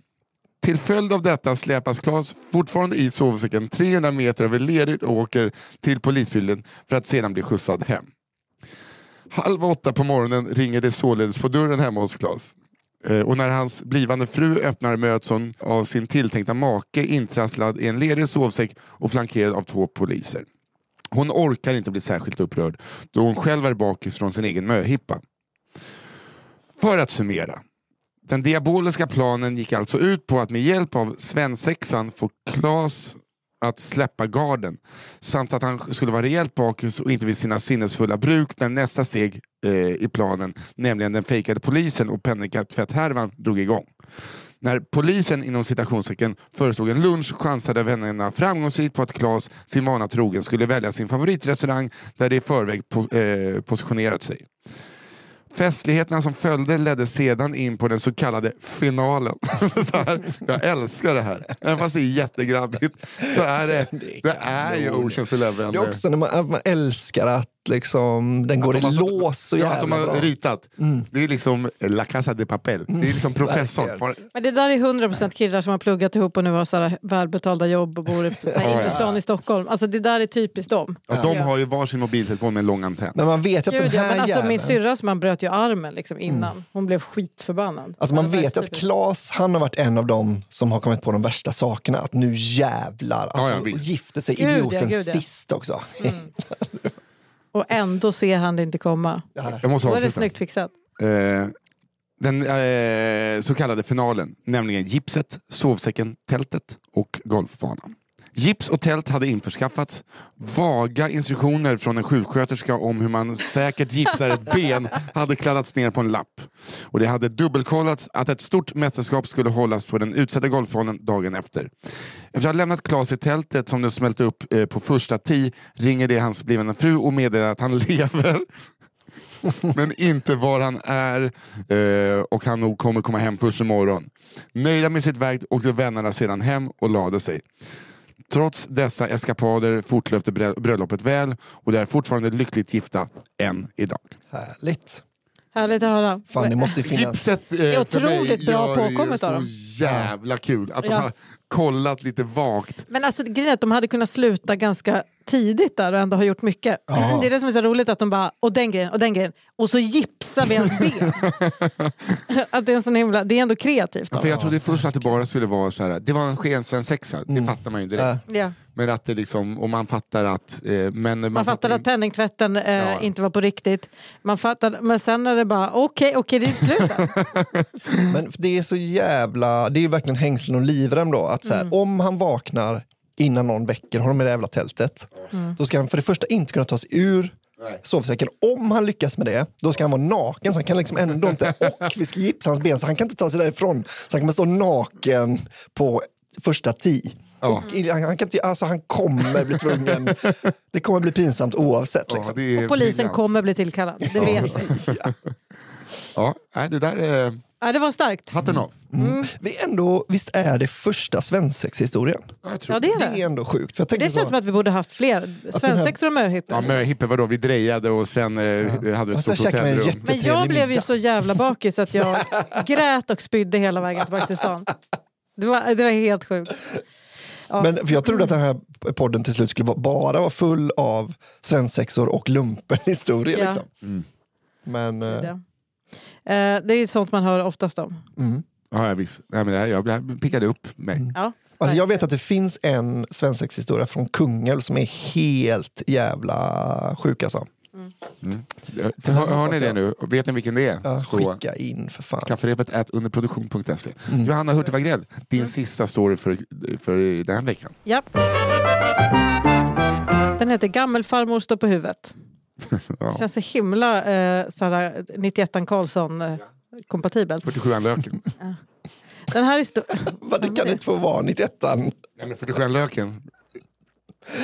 Till följd av detta släpas Klas fortfarande i sovsäcken 300 meter över lerigt åker till polisbilen för att sedan bli skjutsad hem. Halv åtta på morgonen ringer det således på dörren hemma hos Klas. Eh, och när hans blivande fru öppnar möts hon av sin tilltänkta make intrasslad i en lerig sovsäck och flankerad av två poliser. Hon orkar inte bli särskilt upprörd då hon själv är bakis från sin egen möhippa. För att summera. Den diaboliska planen gick alltså ut på att med hjälp av svensexan få Klas att släppa garden samt att han skulle vara rejält bakis och inte vid sina sinnesfulla bruk när nästa steg eh, i planen, nämligen den fejkade polisen och penningtvätthärvan drog igång. När polisen inom citationstecken föreslog en lunch chansade vännerna framgångsrikt på att Klas, sin vana trogen, skulle välja sin favoritrestaurang där de i förväg po eh, positionerat sig. Festligheterna som följde ledde sedan in på den så kallade finalen. Här, jag älskar det här. Även fast det är jättegrabbigt så är det, det är ju Oceans Eleven. Det är också när man, man älskar att liksom, den går i de har så- lås så ja, att jävla de har bra. Mm. ritat. Det är liksom La Casa de Papel. Det är liksom professorn. verkligen. Men det där är 100% killar som har pluggat ihop och nu har så här välbetalda jobb och bor i ja. innerstan i Stockholm. Alltså det där är typiskt dem. Ja, de har ju varsin mobiltelefon med en lång antenn. Men man vet att Gud, den ja, här men alltså, jäveln... min syrras man bröt ju armen liksom innan. Hon blev skitförbannad. Alltså man Ja, vet att. Claes, han har varit en av dem som har kommit på de värsta sakerna. Att nu jävlar, alltså, Ja, ja, visst. gifte sig Gud, ja, idioten gud, ja. sist också. Och ändå ser han det inte komma. Jag måste Då är det avsluta. snyggt fixat. Eh, den eh, så kallade finalen, nämligen gipset, sovsäcken, tältet och golfbanan. Gips och tält hade införskaffats. Vaga instruktioner från en sjuksköterska om hur man säkert gipsar ett ben hade kladdats ner på en lapp. Och det hade dubbelkollats att ett stort mästerskap skulle hållas på den utsatta golfbanan dagen efter. Efter att ha lämnat Klas i tältet som det smälte upp eh, på första tee ringer det hans blivande fru och meddelar att han lever men inte var han är eh, och han nog kommer komma hem först imorgon. Nöjda med sitt verk åkte vännerna sedan hem och lade sig. Trots dessa eskapader fortlöpte brö- bröllopet väl och de är fortfarande lyckligt gifta än idag. Härligt. Härligt att höra. Fan, det måste finnas. Gipset eh, för otroligt mig bra det påkommet av så dem. jävla kul att de Ja. har kollat lite vagt. Men alltså, grejen är att de hade kunnat sluta ganska tidigt där och ändå ha gjort mycket. Ja. Det är det som är så roligt att de bara, och den grejen, och den grejen, och så gipsar vi ens ben. att det, är en sån himla, det är ändå kreativt. Då. För jag trodde först att det bara skulle vara så här. det var en skensvensexa, det fattar man ju direkt. Ja. Men att det liksom, och man fattar att... Eh, men man, Man fattade att penningtvätten eh, Ja. inte var på riktigt. Man fattade, men sen är det bara, okej, okej, det är inte slut. Men det är så jävla, det är ju verkligen hängslen och livrem då. Att så Mm. här, Om han vaknar innan någon väcker honom i det jävla tältet, Mm. då ska han för det första inte kunna ta sig ur Nej. sovsäcken. Om han lyckas med det, då ska han vara naken. Så han kan liksom ändå inte, och vi ska gipsa hans ben så han kan inte ta sig därifrån. Så han kommer stå naken på första tee. Ja. Han, han, kan inte, alltså han kommer bli tvungen, det kommer bli pinsamt oavsett. Ja, Liksom. är Och polisen briljant. kommer bli tillkallad, det vet vi. Ja, nej, det där är Ja, det var starkt. hatten av. Vi ändå, visst är det första svensexhistorien? Ja, jag tror Ja, det är Det det. är ändå sjukt. För jag Det känns så, som att vi borde haft fler. Svensexor och möhippor. Ja, möhippe vadå? Vi drejade och sen eh, hade vi ett stort en hotellrum. Men jag blev ju så jävla bakis att jag grät och spydde hela vägen tillbaka till stan. Det var, det var helt sjukt. Ja. Men för jag trodde att den här podden till slut skulle vara- bara vara full av svensexor och lumpenhistorier. Ja. Liksom. Mm. Men eh, Det. Eh, det är ju sånt man hör oftast om. mm. Ja, visst. Nej, men det här, jag, det här pickade upp mig. Ja. alltså, jag vet att det finns en svensexhistoria från Kungälv som är helt jävla sjuk alltså. Mm. Hör, hör ni det nu? Vet ni vilken det är? Ja, Så skicka in för fan. kafferepet är underproduktion.se. Mm. Johanna Hurtig Wagrell, din sista story för, för den här veckan. Ja. Den heter Gammelfarmor står på huvudet. Ja. Känns så himla eh, såhär, 91 Karlsson eh, kompatibelt. 47 löken. Den här historien... Vad, det kan inte få vara 91 Nej, men 47 löken.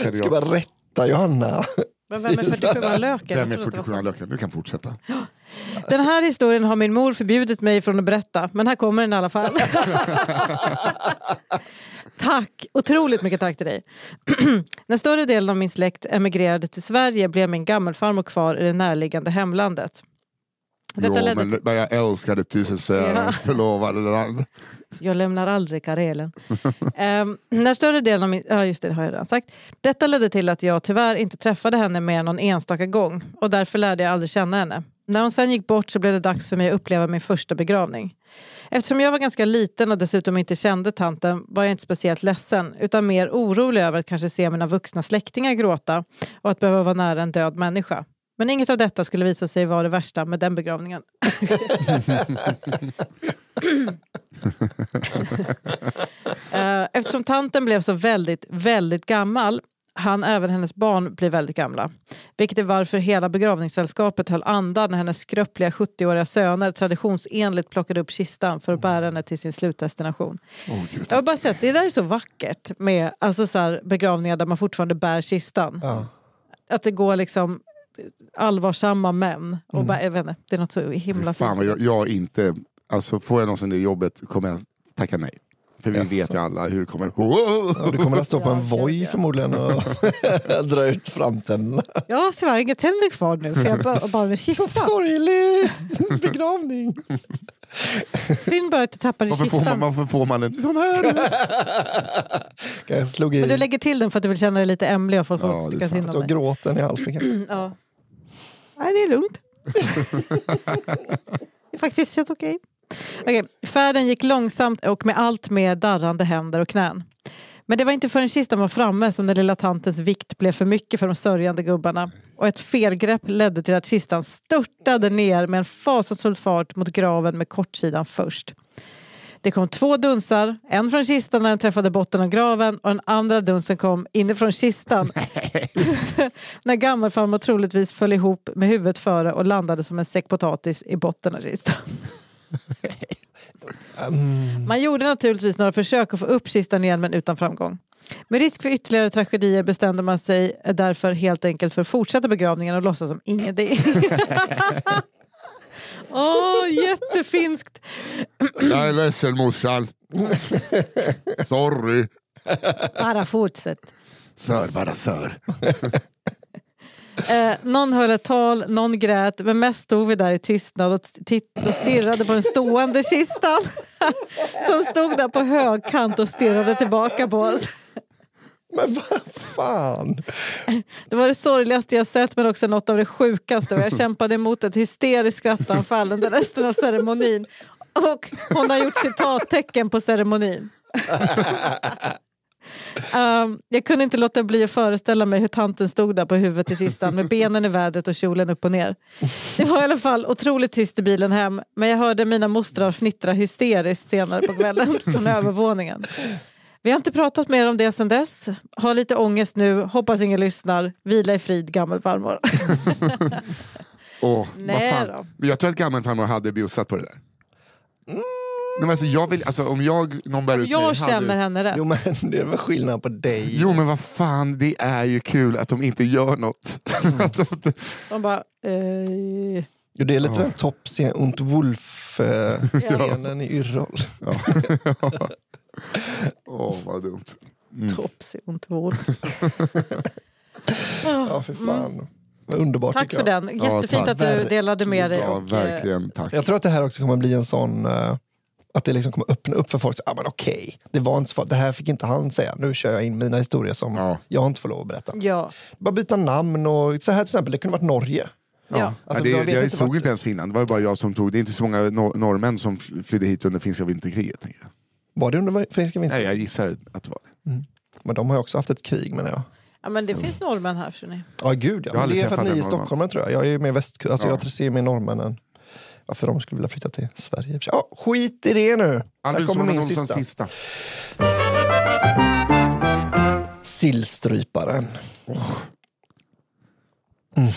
Är det Ska jag. bara rätta Johanna. Men vem är 47 löken? Vem Jag är trodde att det var 47 så. löken? Du kan fortsätta. Den här historien har min mor förbjudit mig från att berätta, men här kommer den i alla fall. Tack! Otroligt mycket tack till dig. När större delen av min släkt emigrerade till Sverige blev min gammelfarmor kvar i det närliggande hemlandet. Detta Jo, ledde men till... men jag älskade Ja. förlovade land. Jag lämnar aldrig Karelen. Ehm, när större delen av min... Ja, just det, det har jag redan sagt. Detta ledde till att jag tyvärr inte träffade henne mer än någon enstaka gång och därför lärde jag aldrig känna henne. När hon sen gick bort så blev det dags för mig att uppleva min första begravning. Eftersom jag var ganska liten och dessutom inte kände tanten var jag inte speciellt ledsen utan mer orolig över att kanske se mina vuxna släktingar gråta och att behöva vara nära en död människa. Men inget av detta skulle visa sig vara det värsta med den begravningen. Eh, Eftersom tanten blev så väldigt, väldigt gammal han även hennes barn bli väldigt gamla. Vilket är varför hela begravningssällskapet höll andan när hennes skröpliga 70-åriga söner traditionsenligt plockade upp kistan för att bära henne till sin slutdestination. Gud. Jag har bara sett, det där är så vackert med alltså så här, begravningar där man fortfarande bär kistan. Ja. Att det går liksom allvarsamma män. Och bara, jag vet inte, det är något så himla Fan fint. jag, jag inte, alltså får jag någonsin det jobbet kommer jag tacka nej. För vi vet ju alla hur det kommer. Och du kommer att stå på en Ja, voj ja. förmodligen och dra ut framtänderna. Jag har tyvärr inga tänder kvar nu för jag bara, bara med kistan. Sorglig begravning. Synd bara att du tappade Varför får, man, kistan. varför får man en sån här? Jag slog i Men du lägger till den för att du vill känna dig lite ämlig och för att Ja, folk det är tycker synd och om dig. gråten i halsen. kanske. Ja. Nej, det är lugnt. det är faktiskt helt okej. Okej, Färden gick långsamt och med allt mer darrande händer och knän. Men det var inte förrän kistan var framme som den lilla tantens vikt blev för mycket för de sörjande gubbarna. Och ett felgrepp ledde till att kistan störtade ner med en fasansfull fart mot graven med kortsidan först. Det kom två dunsar, en från kistan när den träffade botten av graven och den andra dunsen kom inifrån kistan när gammelfarmor troligtvis föll ihop med huvudet före och landade som en säck potatis i botten av kistan. Mm. Man gjorde naturligtvis några försök att få upp kistan igen men utan framgång. Med risk för ytterligare tragedier bestämde man sig därför helt enkelt för att fortsätta begravningen och låtsas som ingenting. Åh, jättefinskt! Jag är ledsen morsan. Sorry. Bara fortsätt. Sör bara sör. Eh, någon höll ett tal, någon grät, men mest stod vi där i tystnad och, titt- och stirrade på den stående kistan som stod där på högkant och stirrade tillbaka på oss. Men vad fan. Det var det sorgligaste jag sett men också något av det sjukaste och jag kämpade emot ett hysteriskt skrattanfall under resten av ceremonin. Och hon har gjort citattecken på ceremonin. Um, jag kunde inte låta bli att föreställa mig hur tanten stod där på huvudet i kistan med benen i vädret och kjolen upp och ner. Det var i alla fall otroligt tyst i bilen hem men jag hörde mina mostrar fnittra hysteriskt senare på kvällen från övervåningen. Vi har inte pratat mer om det sedan dess. Har lite ångest nu, hoppas ingen lyssnar. Vila i frid gammelfarmor. Vad Nej fan. då. Jag tror att gammelfarmor hade bjussat på det där. Nej, men alltså, jag vill, alltså, om jag, någon bär ut mig, Jag hade- känner henne rätt. Jo men det är väl skillnad på dig. Jo men vad fan, det är ju kul att de inte gör något. Att de inte- De bara... Eh, Jo, det är lite Ja. den Topsy und Wolf-scenen i Yrrol. Åh vad dumt. Mm. Topsy und Wolf. Ja, för fan. Vad underbart Tack tycker för jag. den. Ja, Jättefint tack. att du delade med dig. Ja och, eh, verkligen, tack. Jag tror att det här också kommer bli en sån... eh, Att det liksom kommer öppna upp för folk. Så, ah, men okej, det var inte så farligt. Det här fick inte han säga. Nu kör jag in mina historier som Ja. jag inte får lov att berätta. Ja. Bara byta namn och så här till exempel, det kunde varit Norge. Ja. Alltså, ja, jag det, vet jag inte såg vart- inte ens Finland, det var ju bara jag som tog. Det är inte så många nor norrmän som fl- flydde hit under finska vinterkriget. Tänker jag. Var det under finska vintern? Nej, jag gissar att det var det. Men de har ju också haft ett krig menar jag. ja, men det finns norrmän här. Så ni. Ja gud ja. Jag har det är för att ni är stockholmare tror jag. Jag är ju med västkust. Alltså, Ja. Jag ser med norrmännen. Varför de skulle vilja flytta till Sverige. Ja, skit i det nu. Här kommer min sista. sista. Sillstryparen. Mm.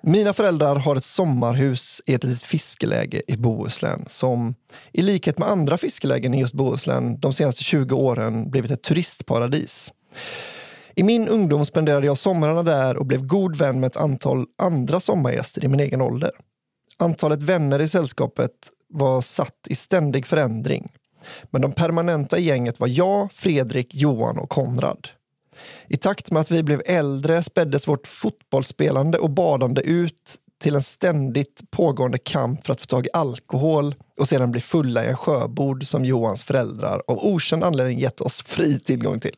Mina föräldrar har ett sommarhus i ett litet fiskeläge i Bohuslän som i likhet med andra fiskelägen i just Bohuslän de senaste 20 åren blivit ett turistparadis. I min ungdom spenderade jag somrarna där och blev god vän med ett antal andra sommargäster i min egen ålder. Antalet vänner i sällskapet var satt i ständig förändring. Men de permanenta i gänget var jag, Fredrik, Johan och Konrad. I takt med att vi blev äldre späddes vårt fotbollsspelande och badande ut till en ständigt pågående kamp för att få tag i alkohol och sedan bli fulla i en sjöbord som Johans föräldrar av okänd anledning gett oss fri tillgång till.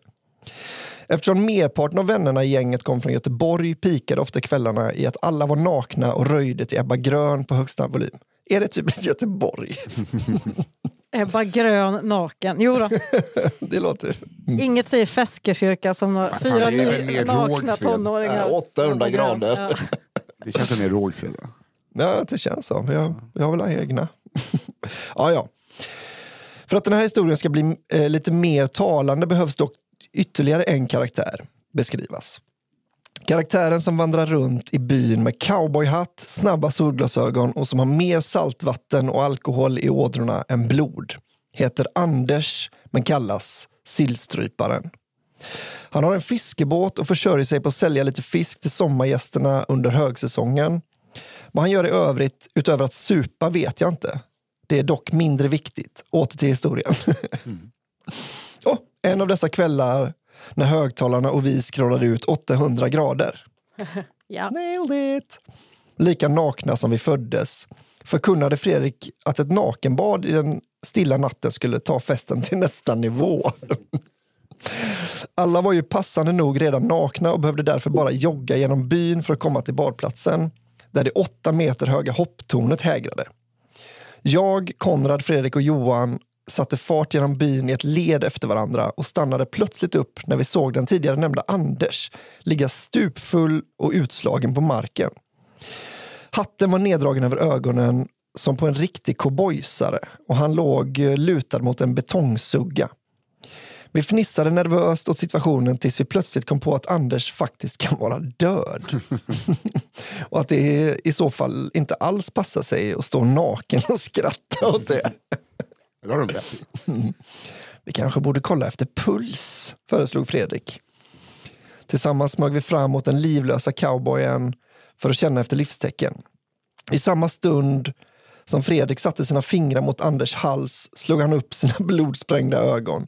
Eftersom merparten av vännerna i gänget kom från Göteborg pikade ofta kvällarna i att alla var nakna och röjde till Ebba Grön på högsta volym. Är det typiskt Göteborg? Ebba Grön naken. Jo då. det låter... Inget säger Feskekyrka som fyra det är väl ni- mer nakna Rågsved. tonåringar. Ja, 800 Ebba Grön. grader. Ja. Det känns som mer Rågsved va? Ja, det känns så. Jag, jag har väl egna. ja, ja. För att den här historien ska bli eh, lite mer talande behövs dock ytterligare en karaktär beskrivas. Karaktären som vandrar runt i byn med cowboyhatt, snabba solglasögon och som har mer saltvatten och alkohol i ådrorna än blod heter Anders men kallas Sillstryparen. Han har en fiskebåt och försörjer sig på att sälja lite fisk till sommargästerna under högsäsongen. Vad han gör i övrigt, utöver att supa, vet jag inte. Det är dock mindre viktigt. Åter till historien. Mm en av dessa kvällar när högtalarna och vi scrollade ut 800 grader. Ja. Nailed it! Lika nakna som vi föddes förkunnade Fredrik att ett nakenbad i den stilla natten skulle ta festen till nästa nivå. Alla var ju passande nog redan nakna och behövde därför bara jogga genom byn för att komma till badplatsen där det åtta meter höga hopptornet hägrade. Jag, Konrad, Fredrik och Johan satte fart genom byn i ett led efter varandra och stannade plötsligt upp när vi såg den tidigare nämnda Anders ligga stupfull och utslagen på marken. Hatten var neddragen över ögonen som på en riktig cowboysare och han låg eh, lutad mot en betongsugga. Vi fnissade nervöst åt situationen tills vi plötsligt kom på att Anders faktiskt kan vara död. och att det i så fall inte alls passar sig att stå naken och skratta åt det. Det har de rätt i. Vi kanske borde kolla efter puls, föreslog Fredrik. Tillsammans smög vi fram mot den livlösa cowboyen för att känna efter livstecken. I samma stund som Fredrik satte sina fingrar mot Anders hals slog han upp sina blodsprängda ögon.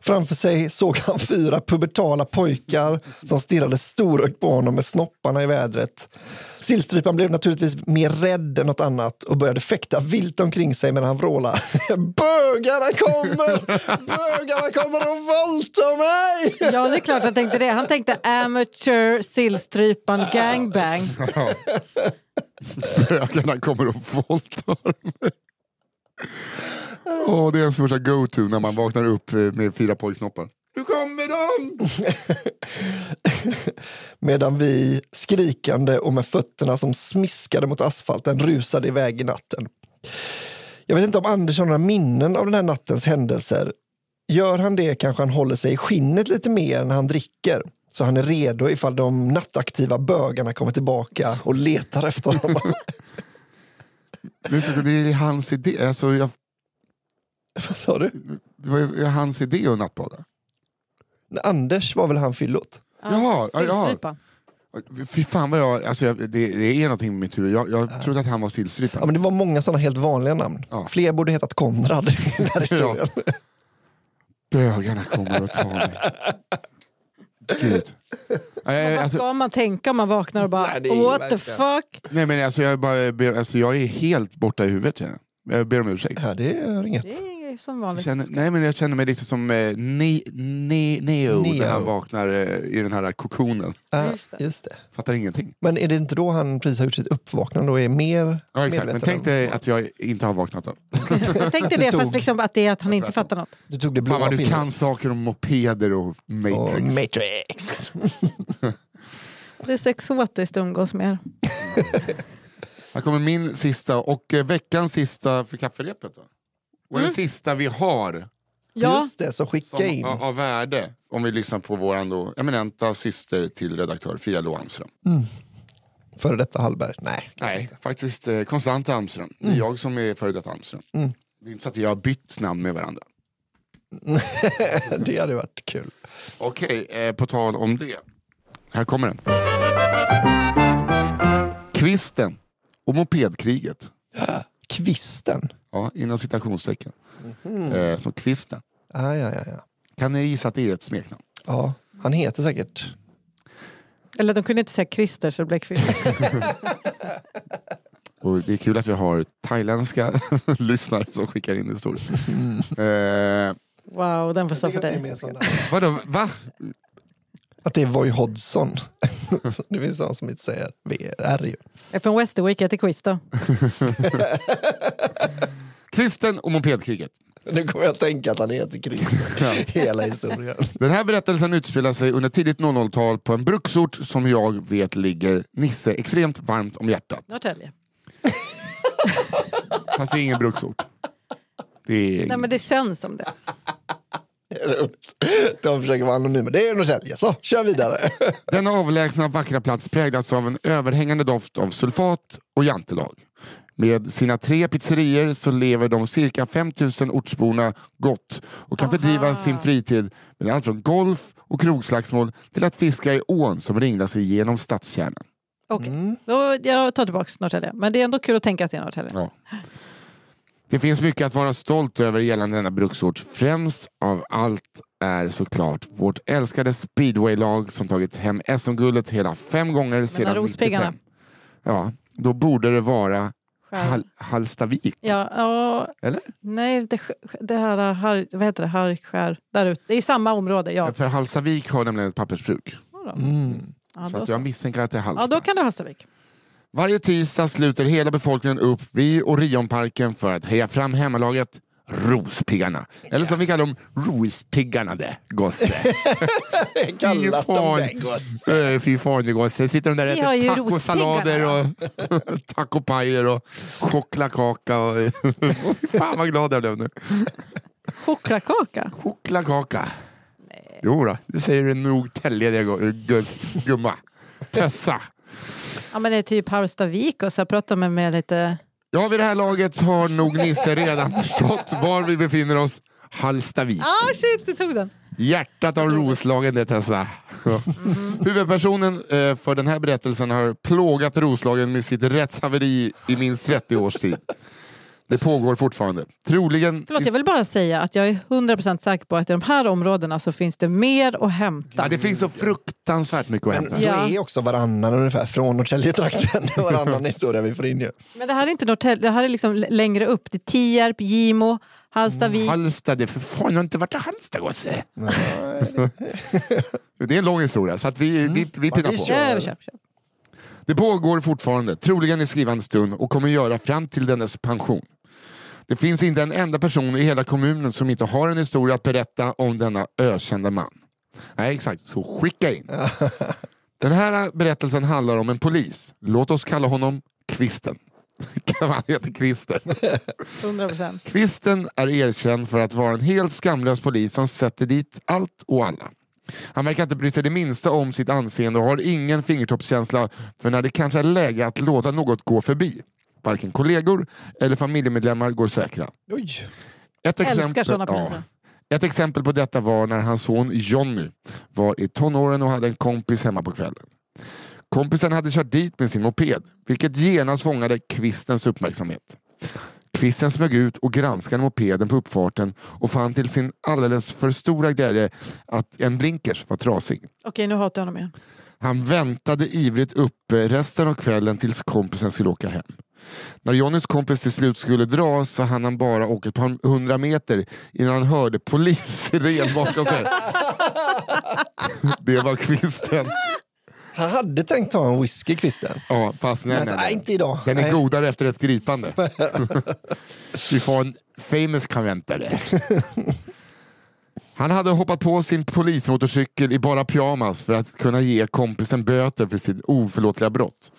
Framför sig såg han fyra pubertala pojkar som stirrade storögt på honom med snopparna i vädret. Sillstrypan blev naturligtvis mer rädd än något annat och började fäkta vilt omkring sig medan han vrålade. Bögarna kommer! Bögarna kommer att våldta mig! ja, det är klart han tänkte det. Han tänkte amateur sillstrypan gangbang. Bögarna kommer och våldtar mig. Oh, det är ens första go-to när man vaknar upp eh, med fyra pojksnoppar. Nu kommer de! Medan vi, skrikande och med fötterna som smiskade mot asfalten, rusade iväg i natten. Jag vet inte om Anders har några minnen av den här nattens händelser. Gör han det kanske han håller sig i skinnet lite mer när han dricker. Så han är redo ifall de nattaktiva bögarna kommer tillbaka och letar efter honom. Det är, så- det är hans idé. Alltså, jag, Vad sa du? det var ju hans idé att nattbada. Anders var väl han fyllot? Ja, ja. Sillstrypan. Fy fan vad jag, alltså jag, det, det är någonting med mitt huvud. Jag, jag trodde att han var sillstryparen. Ja, men det var många sådana helt vanliga namn. Ja. Fler borde hetat Konrad i den här historien. Bögarna kommer att ta mig. Gud. Nej, Vad alltså, ska man tänka om man vaknar och bara Nej, what the fuck? nej men alltså jag, bara ber, alltså jag är helt borta i huvudet. Jag, jag ber om ursäkt. Ja, det är inget. Det är som Jag vanligt. känner, nej men jag känner mig lite som eh, ne, ne, Neo, Neo. när han vaknar eh, i den här kokonen. Ja, Just det. just det. Fattar ingenting. Men är det inte då han precis har gjort sitt uppvaknande och är mer Ja exakt, men tänk än- dig att jag inte har vaknat då. Jag tänkte Du det, tog- fast liksom att det är att han inte fattar något. Du tog det Fan blåa vad du pillret. kan saker om mopeder och Och Matrix. Matrix. Det är så exotiskt att umgås med er. Här kommer min sista och eh, veckans sista för kafferepet. Då. Och den sista vi har Ja, Just det, så skicka som, in. av, av värde om vi lyssnar på vår då, eminenta syster till redaktör Fia Lo Almström. Före detta Hallberg. Nej. Nej, faktiskt eh, Almström. Det är jag som är före detta Almström. Mm. Det är inte så att jag har bytt namn med varandra. det hade varit kul. Okej, eh, på tal om det. Här kommer den. Kvisten och mopedkriget. Kvisten. Ja, inom citationstecken. Mhm. Eh, som Kvisten. Ah, ja, ja, ja. Kan ni gissa att det är ett smeknamn? ja, han heter säkert... eller de kunde inte säga Christer så det blev kvinna. Och det är kul att vi har thailändska lyssnare som skickar in historier. Eh, Wow, den får stå för dig. vadå, va? Att det är Voy Hodgson. det finns någon som inte säger VR ju. Från Westerwick, jag heter Quiz då. Kvisten och mopedkriget. Nu kommer jag att tänka att han heter Christer. Hela historien. Den här berättelsen utspelar sig under tidigt 00-tal på en bruksort som jag vet ligger Nisse extremt varmt om hjärtat. Norrtälje. Fast det är ingen bruksort. Det är... Nej men det känns som det. De försöker vara anonyma. Det är Norrtälje, så kör vidare. Denna avlägsna vackra plats präglas av en överhängande doft av sulfat och jantelag. Med sina tre pizzerier så lever de cirka 5000 ortsborna gott och kan Aha. fördriva sin fritid med allt från golf och krogslagsmål till att fiska i ån som ringlar sig genom stadskärnan. Okej, Mm. då jag tar tillbaka Norrtälje. Men det är ändå kul att tänka att det är Norrtälje. Ja. Det finns mycket att vara stolt över gällande denna bruksort. Främst av allt är såklart vårt älskade speedwaylag som tagit hem SM-guldet hela fem gånger sedan Rospiggarna. 95. Ja, då borde det vara Skär. Hall Hallstavik, Ja, ja, eller? nej, det, det här, har, vad heter det, Harkskär, där ute. Det är samma område, ja. För Hallstavik har nämligen ett pappersbruk. Mm. Ja, Så då, att så. jag misstänker att det är ja, Hallsta. då kan det vara Hallstavik. Varje tisdag sluter hela befolkningen upp vid Orionparken för att heja fram hemmalaget Rospiggarna. Eller som vi kallar dem, Rospiggarna det, gosse. Kallas de det, gosse? Eh, Fy fan det gosse. Sitter de där och äter tacosalader och tacopajer och chokladkaka. Och fan vad glad jag blev nu. Chokladkaka. Chokladkaka. Jo då, det säger du nog Tälje det gu- gu- gumma. Tössa. Ja, men det är typ Hallstavik och så pratar med, med lite... Ja, vid det här laget har nog Nisse redan förstått var vi befinner oss. Hallstavik. Ah shit, du tog den! Hjärtat av Roslagen det Tessa. Ja. Huvudpersonen eh, för den här berättelsen har plågat Roslagen med sitt rättshaveri i minst 30 års tid. Det pågår fortfarande. Troligen... Förlåt, jag vill bara säga att jag är 100% säker på att i de här områdena så finns det mer att hämta. Ja, det finns så fruktansvärt mycket att Men hämta. Ja. är också varannan ungefär från Norrtäljetrakten. varannan historia vi får in ju. Men det här är inte Norrtälje, det här är liksom längre upp. Det är Tierp, Gimo, Hallstavik. Halmstad, det för fan jag har inte varit i Halmstad gosse. det är en lång historia så att vi, vi, vi pinnar på. kör. Kör, vi kör. Det pågår fortfarande, troligen i skrivande stund och kommer göra fram till dennes pension. Det finns inte en enda person i hela kommunen som inte har en historia att berätta om denna ökända man. Nej, exakt. Så skicka in. Den här berättelsen handlar om en polis. Låt oss kalla honom Kvisten. Han heter Kvisten. 100%. Kvisten är erkänd för att vara en helt skamlös polis som sätter dit allt och alla. Han verkar inte bry sig det minsta om sitt anseende och har ingen fingertoppskänsla för när det kanske är läge att låta något gå förbi. Varken kollegor eller familjemedlemmar går säkra. Oj. Ett Älskar såna poliser. ett exempel på detta var när hans son Jonny var i tonåren och hade en kompis hemma på kvällen. Kompisen hade kört dit med sin moped, vilket genast fångade kvistens uppmärksamhet. Kvisten smög ut och granskade mopeden på uppfarten och fann till sin alldeles för stora glädje att en blinkers var trasig. Okej, nu hatar jag honom igen. Han väntade ivrigt uppe resten av kvällen tills kompisen skulle åka hem. När Johnnys kompis till slut skulle dra så hann han bara åka ett par hundra meter innan han hörde polissiren bakom sig. Det var kvisten. Han hade tänkt ta en whisky, kvisten. Ja, fast nej, Men nej, nej, inte idag. Den är Nej. godare efter ett gripande. Vi får en famous konventare. Han hade hoppat på sin polismotorcykel i bara pyjamas för att kunna ge kompisen böter för sitt oförlåtliga brott.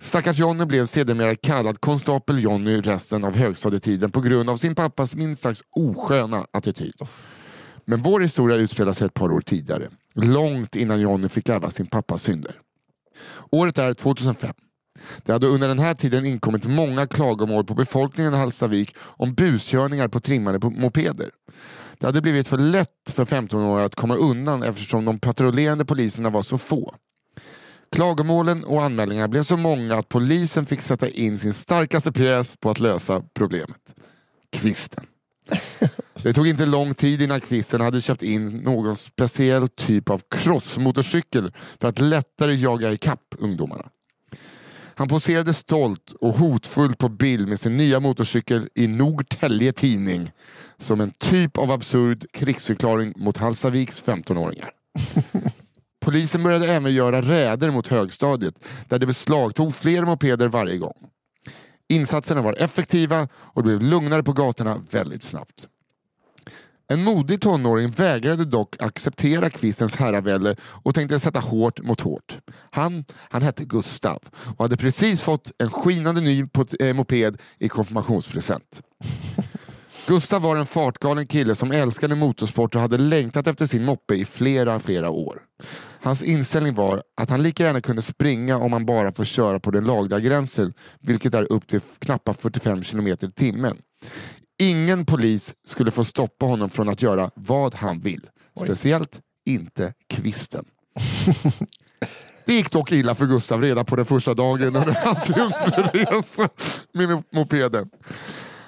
Stackars Johnny blev sedermera kallad konstapel Johnny resten av högstadietiden på grund av sin pappas minst sagt osköna attityd. Men vår historia utspelar sig ett par år tidigare. Långt innan Johnny fick ärva sin pappas synder. Året är 2005. Det hade under den här tiden inkommit många klagomål på befolkningen i Hallstavik om buskörningar på trimmade mopeder. Det hade blivit för lätt för 15-åringar att komma undan eftersom de patrullerande poliserna var så få. Klagomålen och anmälningarna blev så många att polisen fick sätta in sin starkaste pjäs på att lösa problemet. Kvisten. Det tog inte lång tid innan kvisten hade köpt in någon speciell typ av crossmotorcykel för att lättare jaga ikapp ungdomarna. Han poserade stolt och hotfullt på bild med sin nya motorcykel i Norrtälje Tidning som en typ av absurd krigsförklaring mot Hallstaviks 15-åringar. Polisen började även göra räder mot högstadiet där det beslagtog fler mopeder varje gång. Insatserna var effektiva och det blev lugnare på gatorna väldigt snabbt. En modig tonåring vägrade dock acceptera kvistens herravälde och tänkte sätta hårt mot hårt. Han, han hette Gustav och hade precis fått en skinande ny eh, moped i konfirmationspresent. Gustav var en fartgalen kille som älskade motorsport och hade längtat efter sin moppe i flera, flera år. Hans inställning var att han lika gärna kunde springa om han bara får köra på den lagliga gränsen, vilket är upp till knappt 45 km i timmen. Ingen polis skulle få stoppa honom från att göra vad han vill. Speciellt inte kvisten. Det gick dock illa för Gustav redan på den första dagen under hans jungfruresa med mopeden.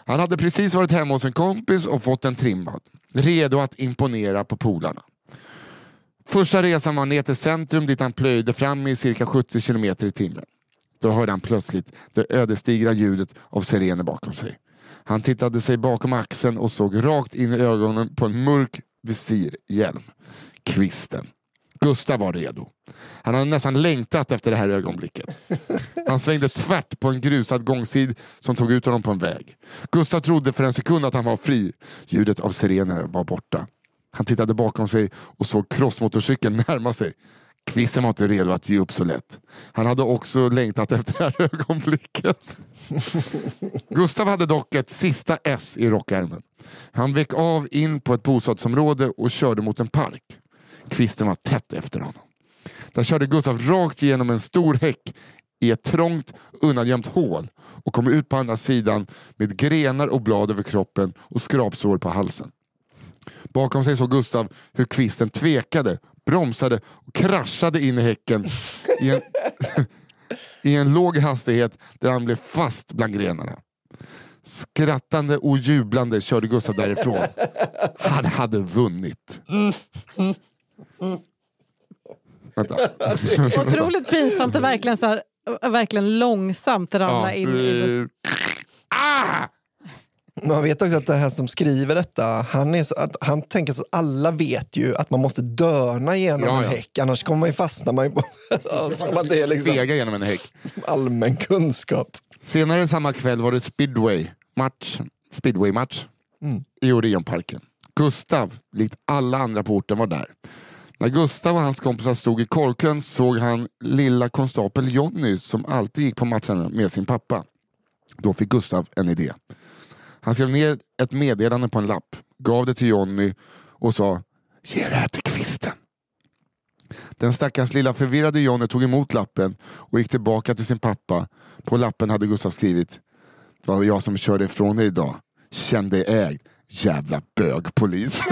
Han hade precis varit hemma hos en kompis och fått den trimmad. Redo att imponera på polarna. Första resan var ner till centrum dit han plöjde fram i cirka 70 km i timmen. Då hörde han plötsligt det ödesdigra ljudet av sirener bakom sig. Han tittade sig bakom axeln och såg rakt in i ögonen på en mörk visirhjälm. Kvisten. Gustav var redo. Han hade nästan längtat efter det här ögonblicket. Han svängde tvärt på en grusad gångsid som tog ut honom på en väg. Gustav trodde för en sekund att han var fri. Ljudet av sirener var borta. Han tittade bakom sig och såg crossmotorcykeln närma sig. Kvisten var inte redo att ge upp så lätt. Han hade också längtat efter det här ögonblicket. Gustav hade dock ett sista S i rockärmen. Han vek av in på ett bostadsområde och körde mot en park. Kvisten var tätt efter honom. Där körde Gustav rakt igenom en stor häck i ett trångt undangömt hål och kom ut på andra sidan med grenar och blad över kroppen och skrapsår på halsen. Bakom sig såg Gustav hur kvisten tvekade, bromsade och kraschade in i häcken i en, i en låg hastighet där han blev fast bland grenarna. Skrattande och jublande körde Gustav därifrån. Han hade vunnit. Vänta. Otroligt pinsamt och verkligen, så här, verkligen långsamt ramla in i eh, ah! Man vet också att det här som skriver detta, han, är så, att, han tänker så att alla vet ju att man måste dörna genom Ja, en ja. häck, annars kommer man ju fastna man ju på som att det är liksom Vega genom en häck. allmän kunskap. Senare samma kväll var det speedway match, speedway match i Orionparken. Gustav, likt alla andra på orten, var där. När Gustav och hans kompisar stod i korkön såg han lilla konstapel Jonny som alltid gick på matcherna med sin pappa. Då fick Gustav en idé. Han skrev ner ett meddelande på en lapp, gav det till Jonny och sa Ge det här till kvisten. Den stackars lilla förvirrade Jonny tog emot lappen och gick tillbaka till sin pappa. På lappen hade Gustav skrivit Det var jag som körde ifrån dig idag. Känn dig ägd. Jävla bögpolis.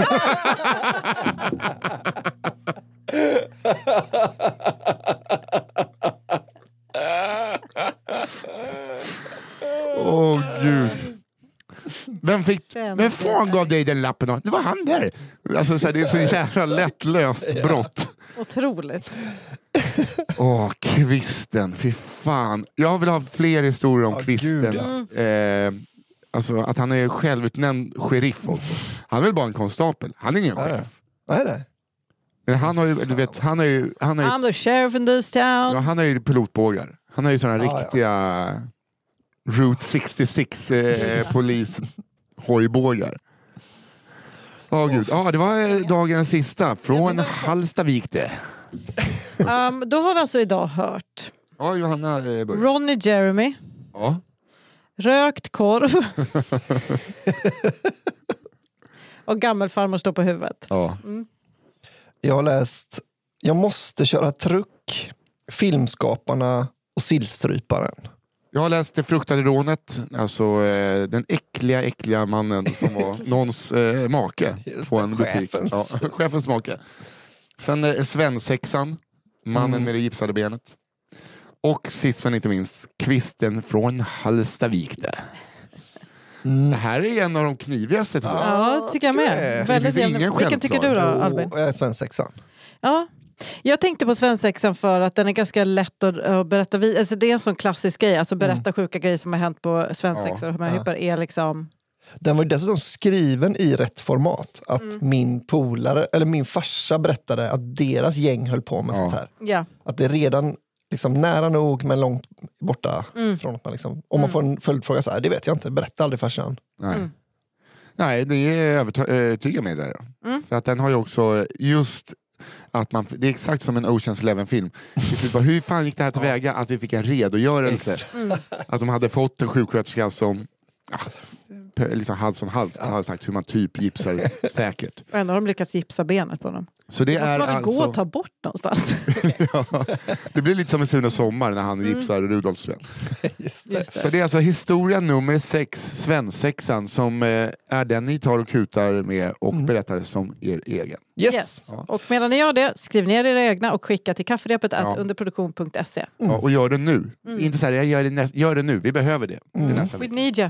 Åh gud. Vem, fick, vem fan gav dig den lappen? då? Det var han där. Alltså, så här, det är så jävla lättlöst brott. Otroligt. Åh, kvisten. Fy fan. Jag vill ha fler historier om Ja, kvisten. gud, eh, alltså att han är självutnämnd sheriff också. Han är väl bara en konstapel? Han är ingen Ja, ja. sheriff. Nej, nej. Men han har ju, du vet, han har ju, han har ju, I'm the sheriff in this ja, town. han har ju pilotbågar. Han har ju såna Ja, ja. riktiga Route 66 eh, polis hojbågar. Åh gud. Ja, det var eh, dagens sista från Hallstavik det. Um, då har vi alltså idag hört Ja, Johanna eh, börjar. Ronny Jeremy, Ja. rökt korv och gammelfarmor står på huvudet. Ja. Jag har läst Jag måste köra truck, Filmskaparna och Sillstryparen. Jag har läst Det fruktade rånet, alltså eh, den äckliga, äckliga mannen som var någons eh, make Just på en butik. chefens. Ja, chefens make. Sen eh, svensexan, mannen Mm. med det gipsade benet. Och sist men inte minst, kvisten från Hallstavik. Där. Mm. Det här är en av de knivigaste tror jag. Ja, tycker jag med. det. Väldigt Vilken tycker du då. Albin? Eh, svensexan. Ja. Jag tänkte på svensexan för att den är ganska lätt att, att berätta. vid- Alltså det är en sån klassisk grej, alltså berätta sjuka grejer som har hänt på svensexor. och hur man Ja. är liksom... Den var ju dessutom skriven i rätt format. Att Mm. min polare, eller min farsa berättade att deras gäng höll på med Ja. sånt här. Ja. Att det är redan liksom nära nog men långt borta. Mm. Från att man liksom, om man får en följdfråga så här, det vet jag inte, berätta aldrig farsan. Nej. Mm. Nej, det är övertygad med det. Då. Mm. För att den har ju också just att man, det är exakt som en Oceans Eleven-film. Bara, Hur fan gick det här tillväga att vi fick en redogörelse? Mm. Att de hade fått en sjuksköterska som ja, pe- liksom halvt som halvt hade sagt hur man typ gipsar säkert. Och ändå har de lyckats gipsa benet på dem. Så det Det måste är man väl gå och alltså, ta bort någonstans? ja, det blir lite som en Sune Sommar när han Mm. gipsar Rudolfs ben. Just det. Just Så det. det är alltså historia nummer sex, svensexan, som eh, är den ni tar och kutar med och Mm. berättar som er egen. Yes. Yes. Ja. Och medan ni gör det, skriv ner era egna och skicka till kafferepet Ja. underproduktion.se. Ja, och gör det nu. Mm. Inte så här, jag gör det, gör det nu, vi behöver det. Mm. nästa We need you.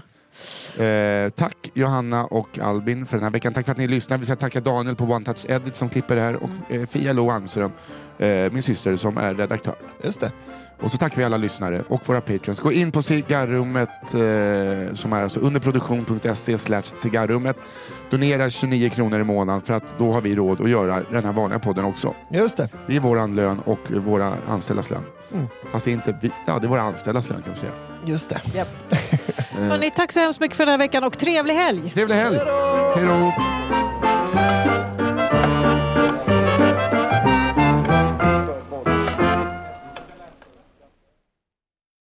Eh, tack Johanna och Albin för den här veckan. Tack för att ni lyssnar. Vi ska tacka Daniel på One Touch Edit som klipper det här och eh, Fia Lo Angström, eh, min syster som är redaktör. Just det. Och så tackar vi alla lyssnare och våra patreons. Gå in på cigarrummet eh, som är alltså underproduktion.se cigarrummet. Donera 29 kronor i månaden för att då har vi råd att göra den här vanliga podden också. Just det. Det är våran lön och våra anställdas lön. Mm. Fast det är inte vi, ja, det är våra anställdas lön kan vi säga. Just det. Yep. Hörrni, tack så hemskt mycket för den här veckan och trevlig helg! Trevlig helg! Hej då!